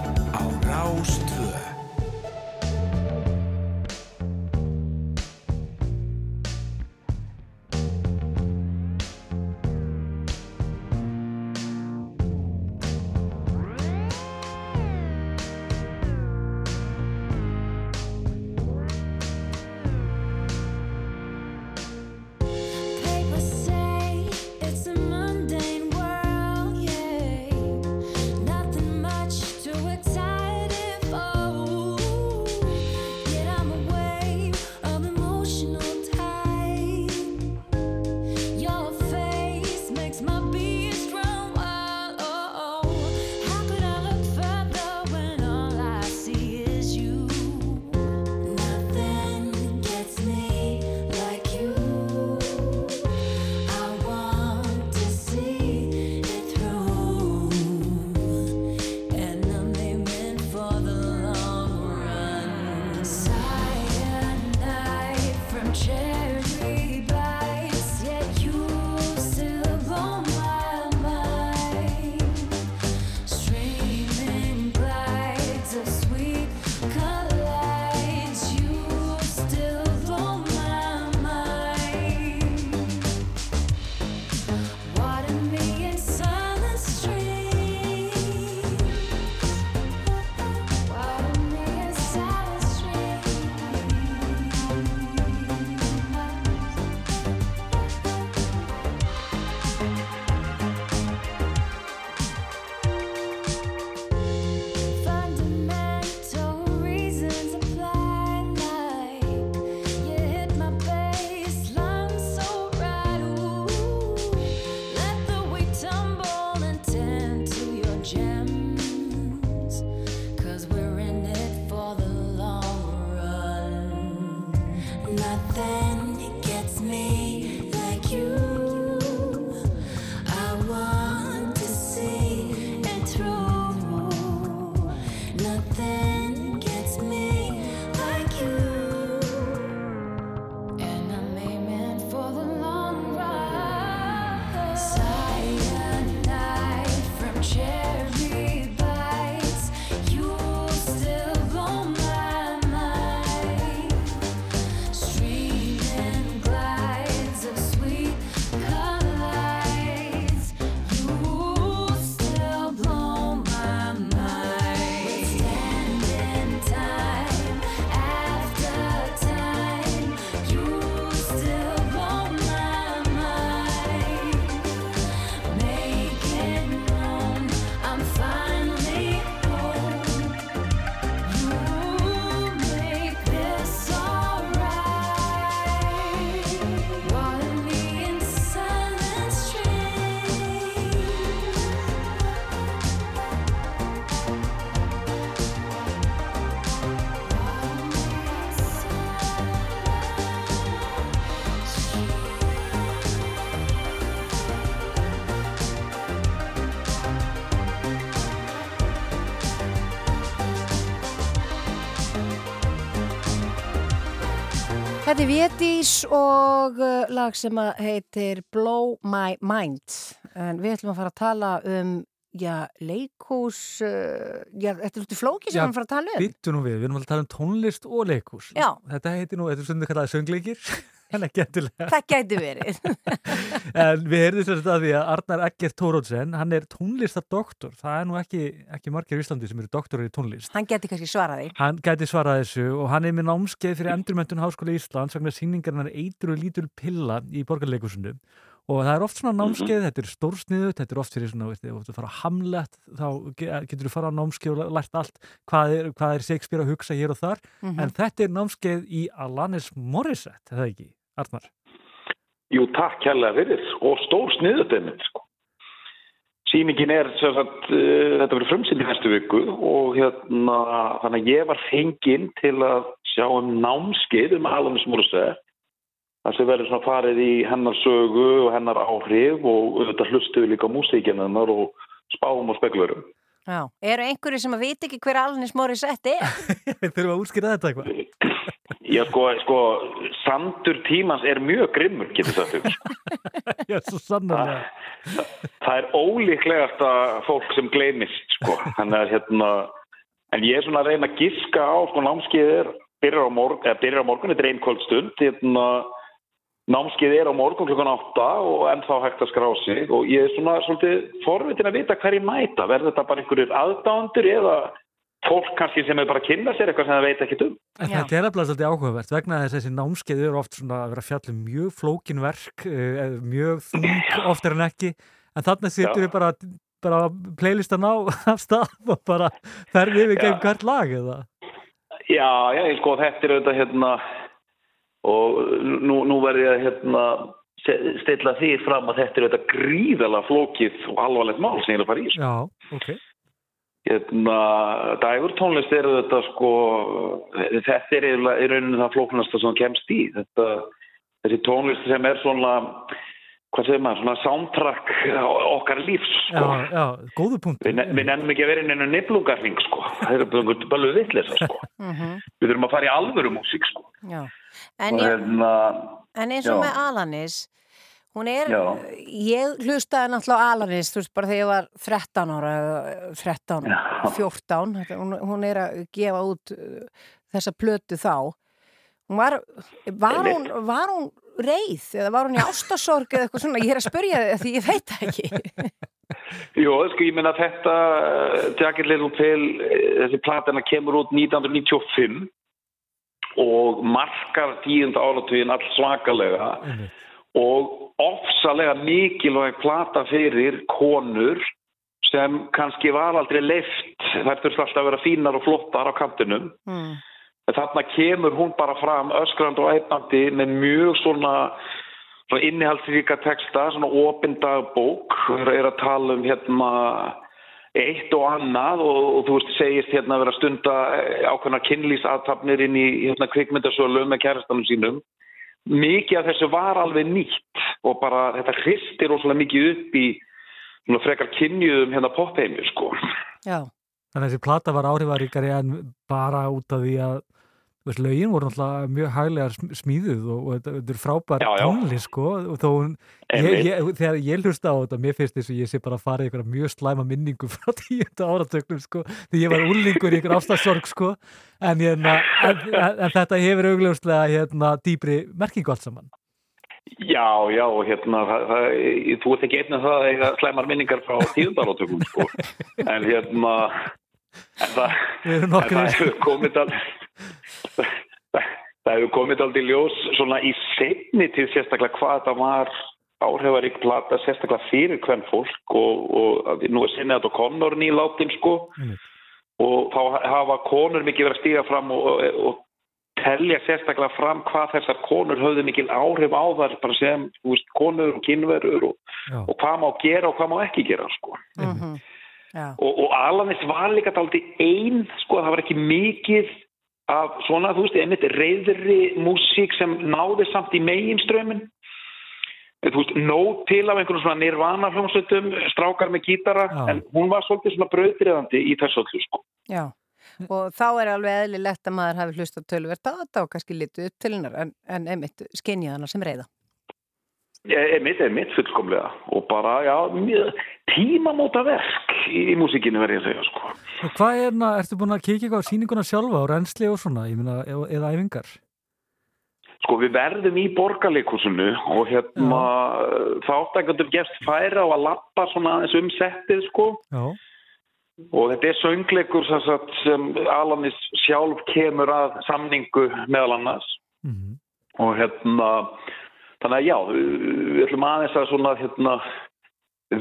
Er Vétís og uh, lag sem heitir Blow My Mind. En við ætlum að fara að tala um já, leikús uh, já, þetta er út í flóki sem við ætlum að fara að tala um. Býttu nú við, við erum að tala um tónlist og leikús Já. Þetta heitir nú, þetta er svona kallaði söngleikir Það gæti verið. En við heyrðum þess að því að Arnar Eggert Tórótsen, hann er tónlistadoktor það er nú ekki, ekki margir í Íslandi sem eru doktorar í tónlist. Hann gæti kannski svaraði Hann gæti svarað þessu og hann er með námskeið fyrir endurmöntun Háskóla Íslands vegna sýningarnar Eitur og lítul pilla í borgarleikusinu og það er oft svona námskeið, þetta er stórsniðu þetta er oft fyrir svona, þú fara að hamlet þá ge- getur þú fara á námskeið og lært allt hvað er, hvað er Shakespeare að hugsa hér og þar, Mhm. en þetta er námskeið í Alanis Morissette, er það ekki, Arnar? Jú, takk kærlega fyrir og stór sniðut einmitt sko. Sýningin er sem sagt, uh, þetta verður frumsýnd í næstu viku og hérna þannig að ég var fenginn til að sjá um námskeið um Alanis Morissette þar sem verður svona farið í hennar sögu og hennar áhrif og auðvitað hlustuðu líka á músíkinn hennar og spáum og speklurum. Já, eru einhverju sem að vita ekki hver Alanis Morissette er? Þurfum að útskýra þetta eitthvað Já, sko, sko, sandur tímans er mjög grimmur, getur sagt ykkur. Já, svo sannarlega. Það er ólíklegast að fólk sem gleymist, sko. Þannig að hérna, en ég er svona að reyna að giska á, sko, námskeið er byrjar á morgun, eða byrjar á morgun, þetta er einn kvöldstund, hérna, námskeið er á morgun klukkan 8 og ennþá hægt að skrá sig og ég er svona svolítið forvitin að vita hverju mæta, verður þetta bara einhverjir aðdándur eða fólk kannski sem er bara að kynna sér eitthvað sem það veit ekki um. En þetta er alveg svolítið áhugavert vegna þess að þessi námskeið eru oft svona að vera að fjalla um mjög flókin verk, eh, mjög þung oftar en ekki, en þarna sittur við bara, bara playlistan á af stað og bara ferði yfir gegn hvert lag eða? Já, já, ég sko, þetta er auðvitað hérna og nú, nú verð ég að hérna stilla því fram að þetta er auðvitað gríðalega flókið og alvarlegt mál sem ég er að fara í. sko. Já, ok. Hérna, dægurtónlist er þetta sko, þetta er í rauninu það flóknasta sem kemst í. Þetta, þessi tónlist sem er svona, hvað segir maður, svona soundtrack okkar lífs, Já, sko. já, góðu punkt. Við, við nennum ekki að vera inn einu niflungarring, sko. Það er bara vitleisa, sko. Við þurfum að fara í alvöru músík, sko. Já. En, ég, hérna, en eins og já. með Alanis, hún er, Já. ég hlustaði náttúrulega Alanis, þú veist, bara þegar ég var 13 ára, eða 13, 14, þetta- hún, hún er að gefa út uh, þessa plötu þá. Hún var, var hún, var hún reið? Eða var hún í ástasorg eða eitthvað svona, ég er að spyrja þig því ég veit það ekki. Jú, sko, ég meina þetta uh, Jacket Little Pill, eh, þessi platana kemur út 1995 og markar tíunda áratugin all svakalega og ofsalega mikilvæg plata fyrir konur sem kannski var aldrei leift, þær þurfti alltaf að vera fínar og flottar á kantinum. Mm. Þarna kemur hún bara fram öskrand og ætnandi með mjög svona, svona innihaldsríka texta, svona opindagbók, er að tala um hérna eitt og annað og, og þú veist, segist hérna að vera að stunda ákveðna kynlýsathafnir inn í hérna, kvikmyndasölu með kærastanum sínum. Mikið af þessu var alveg nýtt og bara þetta hristir rosalega mikið upp í svona, frekar kynjuðum hérna popheimir, sko. Já. Þannig að þessi plata var áhrifaríkari en bara út af því að veist, lögin voru náttúrulega mjög hæglega sm- smíðuð og, og þetta, þetta er frábær tónlist sko og þó hún, ég, ég, þegar ég hlusta á þetta mér finnst þess að ég sé bara að fara í einhverja mjög slæma minningu frá tíunda áratögnum sko því ég var úrlingur í einhver ástasorg sko en, hérna, en, en, en þetta hefur augljóslega hérna dýbri merkingu allt saman Já, já, hérna, það, það, þú ert ekki einn af það að eiga slæmar minningar frá tíundarátökum, sko. En hérna, en það, en það hefur komið al, það hefur komið aldrei ljós svona í seinni til sérstaklega hvað það var áhrifarík plata, sérstaklega fyrir hvern fólk og, og að nú er sinnið þetta Connor nýláttinn, sko. Og þá hafa konur mikið verið að stíga fram og, og, og telja sérstaklega fram hvað þessar konur höfðu mikil áhrif á þar bara sem þú veist, konur og kynverur og, og hvað má gera og hvað má ekki gera sko. Mhm. Já. Og, og Alanis var líka daldi ein sko, það var ekki mikið af svona, þú veist, einmitt reyðri músík sem náði samt í meginströmmin þú veist, nóg til af einhvern svona nirvana hljómsveitum, strákar með gítara en hún var svolítið svona brautriðandi í þessu öllu sko. Já, og þá er alveg eðlilegt að maður hafi tölvert á þetta og kannski litið upp til hennar en, en einmitt skinnið hana sem reyða. Einmitt, einmitt, fullkomlega og bara, já, tímamóta verk í, í músíkinu verði ég að segja, sko. Og hvað er hérna, ertu búin að eitthvað á sýninguna sjálfa og reynsli og svona, ég meina, eða, æfingar? Sko, við verðum í borgarleikusinu og hérna, þá átt að getur gefst færa á að lappa svona aðeins um settið, sko. Já. Og þetta er söngleikur sem, Alanis sjálf kemur að samningu meðal annars. Og hérna, þannig að já, við ætlum aðeins að svona, hérna,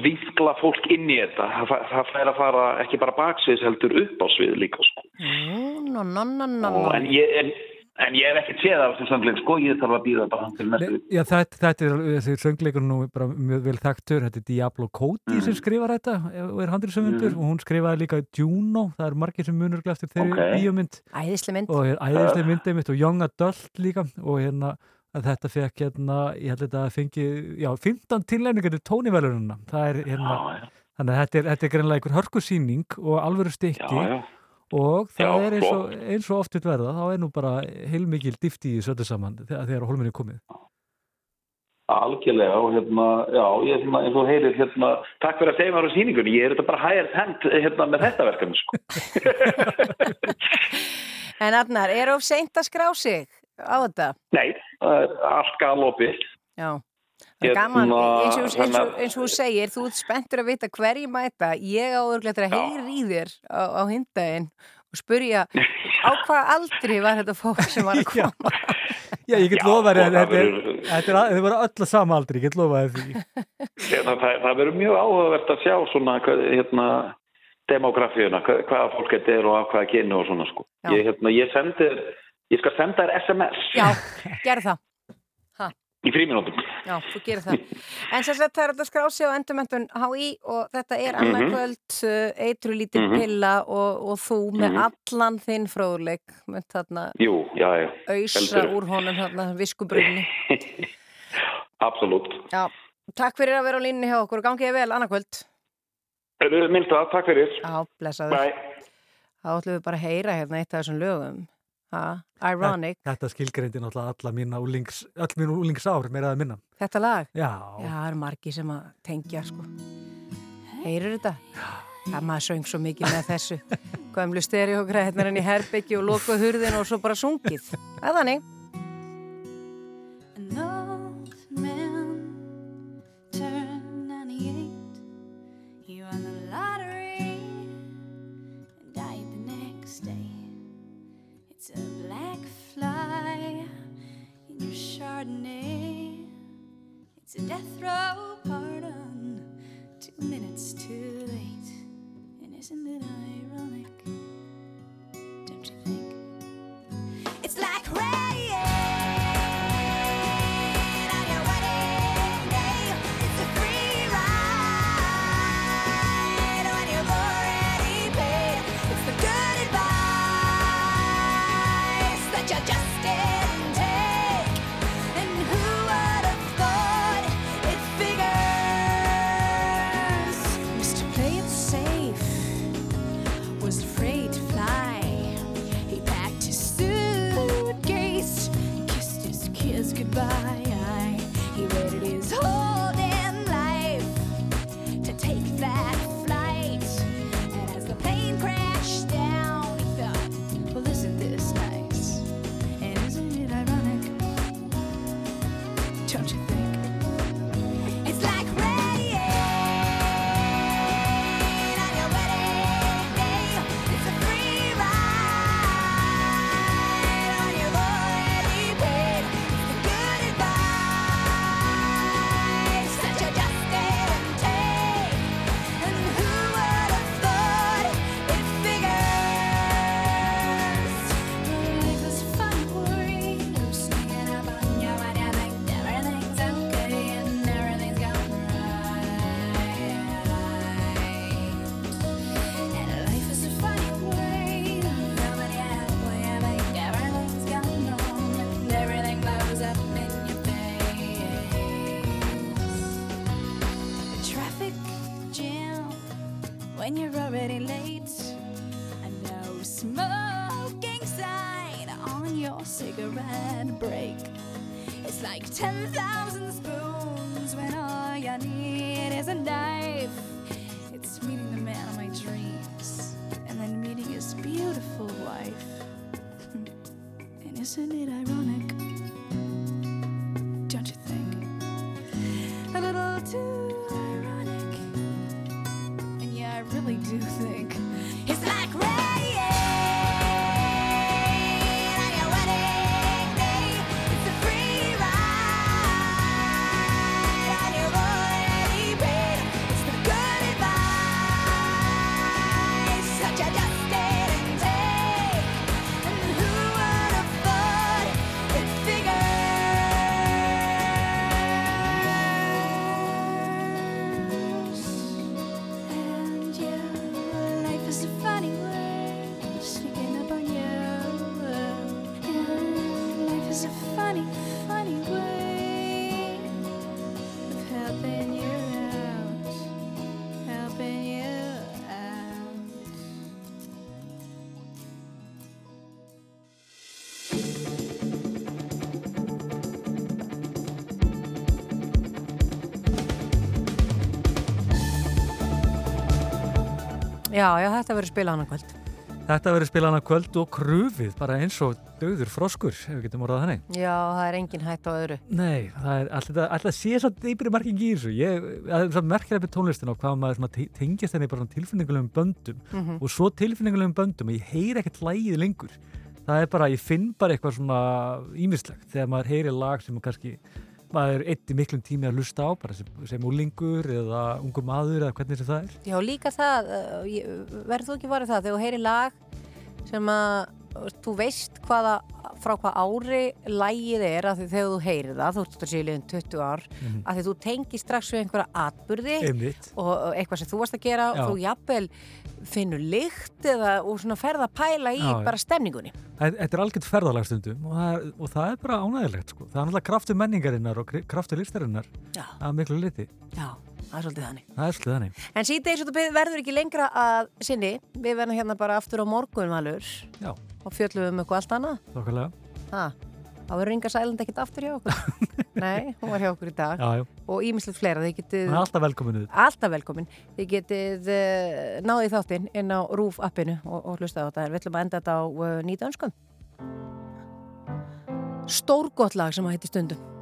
vikla fólk inn í þetta. Það, það fær að fara ekki bara baksviðs heldur upp á svið líka, sko. Nú, no, no, no, no, Og, no. en, ég, en, en ég hef ekki séð af þessum söngleik, sko, ég þarf að býða bara til næstu. Já, þetta, þetta er, þessi söngleikur nú bara mjög vel þekktur, þetta er Diablo Cody sem skrifar þetta og er handriðsöfundur Mm. og hún skrifaði líka Juno, það er margir sem munur eftir þeirri Ok. bíómynd Æðislega mynd. og er mitt og Young Adult líka og hérna að þetta fekk hérna, ég held að þetta fengi, já, 15 tilnefningar til tónivelununa, það er hérna þannig að þetta er, þetta er greinlega einhver hörkusýning og alvöru stykki Já, já. og það Já, er eins og, eins og oft verða, þá er nú bara heilmikil dýfti í öllu saman þegar, þegar hólminni er komið. Algjörlega og hérna, já, ég er svona eins og heyrir hérna, takk fyrir að segja mér á síningunni, ég er þetta bara hægir hend hérna með þetta verkefni sko. En Arnar, er of seint að skrá sig á þetta? Nei, allt galopið. Já. Það er gaman, Hérna, eins og, eins, og, þannig að- eins og þú segir, þú ert spenntur að vita hverju mæta, ég á örglega að heyri í þér á, á hindaginn og spurja á hvað aldri var þetta fólk sem var að koma Já, ég get lofa þér þetta er- er voru öll að sama aldri, ég get lofa þér því. Hérna, það, það verður mjög áhugavert að sjá svona hvað, hérna, demografíuna, hvað, hvaða fólk þetta er og af hvaða kynu og svona sko. Ég, hérna, ég sendi, ég skal senda þér SMS Já, gerð það í fríminútum. Já, þú gerir það. En sagt það er þetta skrá sig á endurmentun HÍ og þetta er annað Mhm. eitru lítið Mhm. pilla og, og þú með Mhm. allan þinn fróðleik með þarna Jú, já, já. auðsa úr honum þarna viskubrunni. Absolutt. Já, takk fyrir að vera á línni hjá okkur og gangið vel annað kvöld. Minnst það, takk fyrir. Já, blessaður. Bye. Þá ætlum við bara að heyra hérna eitt af þessum lögum. Ironic, Þetta skilgreindi náttúrulega alla mína úlings, öll mín úlingsár, meira að minna. þetta lag. Já. Já, það eru margi sem að tengja, sko. Heyrur þetta? Já, maður söng svo mikið með þessu. Gömlu stereogræðnar í herbyggju og lokuð hurðin og svo bara sungið. Það er þannig. Chardonnay. It's a death row pardon, two minutes too late. And isn't it ironic? Já, já, þetta verður spila annað kvöld. Þetta verður spilað hana kvöld og krufið, bara eins og döður froskur, ef við getum orðað þannig. Já, það er engin hætt á öðru. Nei, það er alltaf, alltaf sé svo dýpri marking í þessu. Ég, það er merkilega með tónlistin og hvað maður tengist henni bara tilfinningulegum böndum Mhm. og svo tilfinningulegum böndum að ég heyri ekkert lægið lengur. Það er bara, ég finn bara eitthvað svona ímislegt þegar maður heyri lag sem kannski maður eitt í miklum tími að hlusta á bara sem, sem úlingur eða ungur maður eða hvernig sem það er. Já, líka það, ég- verður þú ekki varðið það, þegar þú heyri lag sem að þú veist hvaða, frá hvað ári lægið er að því þegar þú heyrir það, þú ert að séu liðin 20 ár, Mhm. að því þú tengir strax við einhverja atburði Einmitt. og eitthvað sem þú varst að gera Já. og þú jafnvel finnur lykt eða og svona ferð að pæla í Já, bara stemningunni. Þetta er algjört ferðalag stundum og það, og það er bara ánægilegt sko. Það er náttúrulega kraftur menningarinnar og listarinnar Já. að miklu liti. Já, það er svolítið þannig. Það er svolítið þannig. En þú verður ekki lengra að sinni, við verðum hérna bara aftur á morgun valur Já. og fjöllum um eitthvað allt annað. Þokkarlega. Ha, þá verður Inga Sæland ekkert aftur hjá okkur. Nei, hún var hjá okkur í dag. Já, já. Og ímislegt fleira, þið getið... Það er alltaf velkominuð. Alltaf velkomin. Þið getið uh, náðið þáttinn inn á RÚF appinu og, og hlustaði á þetta. Við ætlum að enda þetta á uh, nýta önskum. Stórgott lag sem að heiti stundum.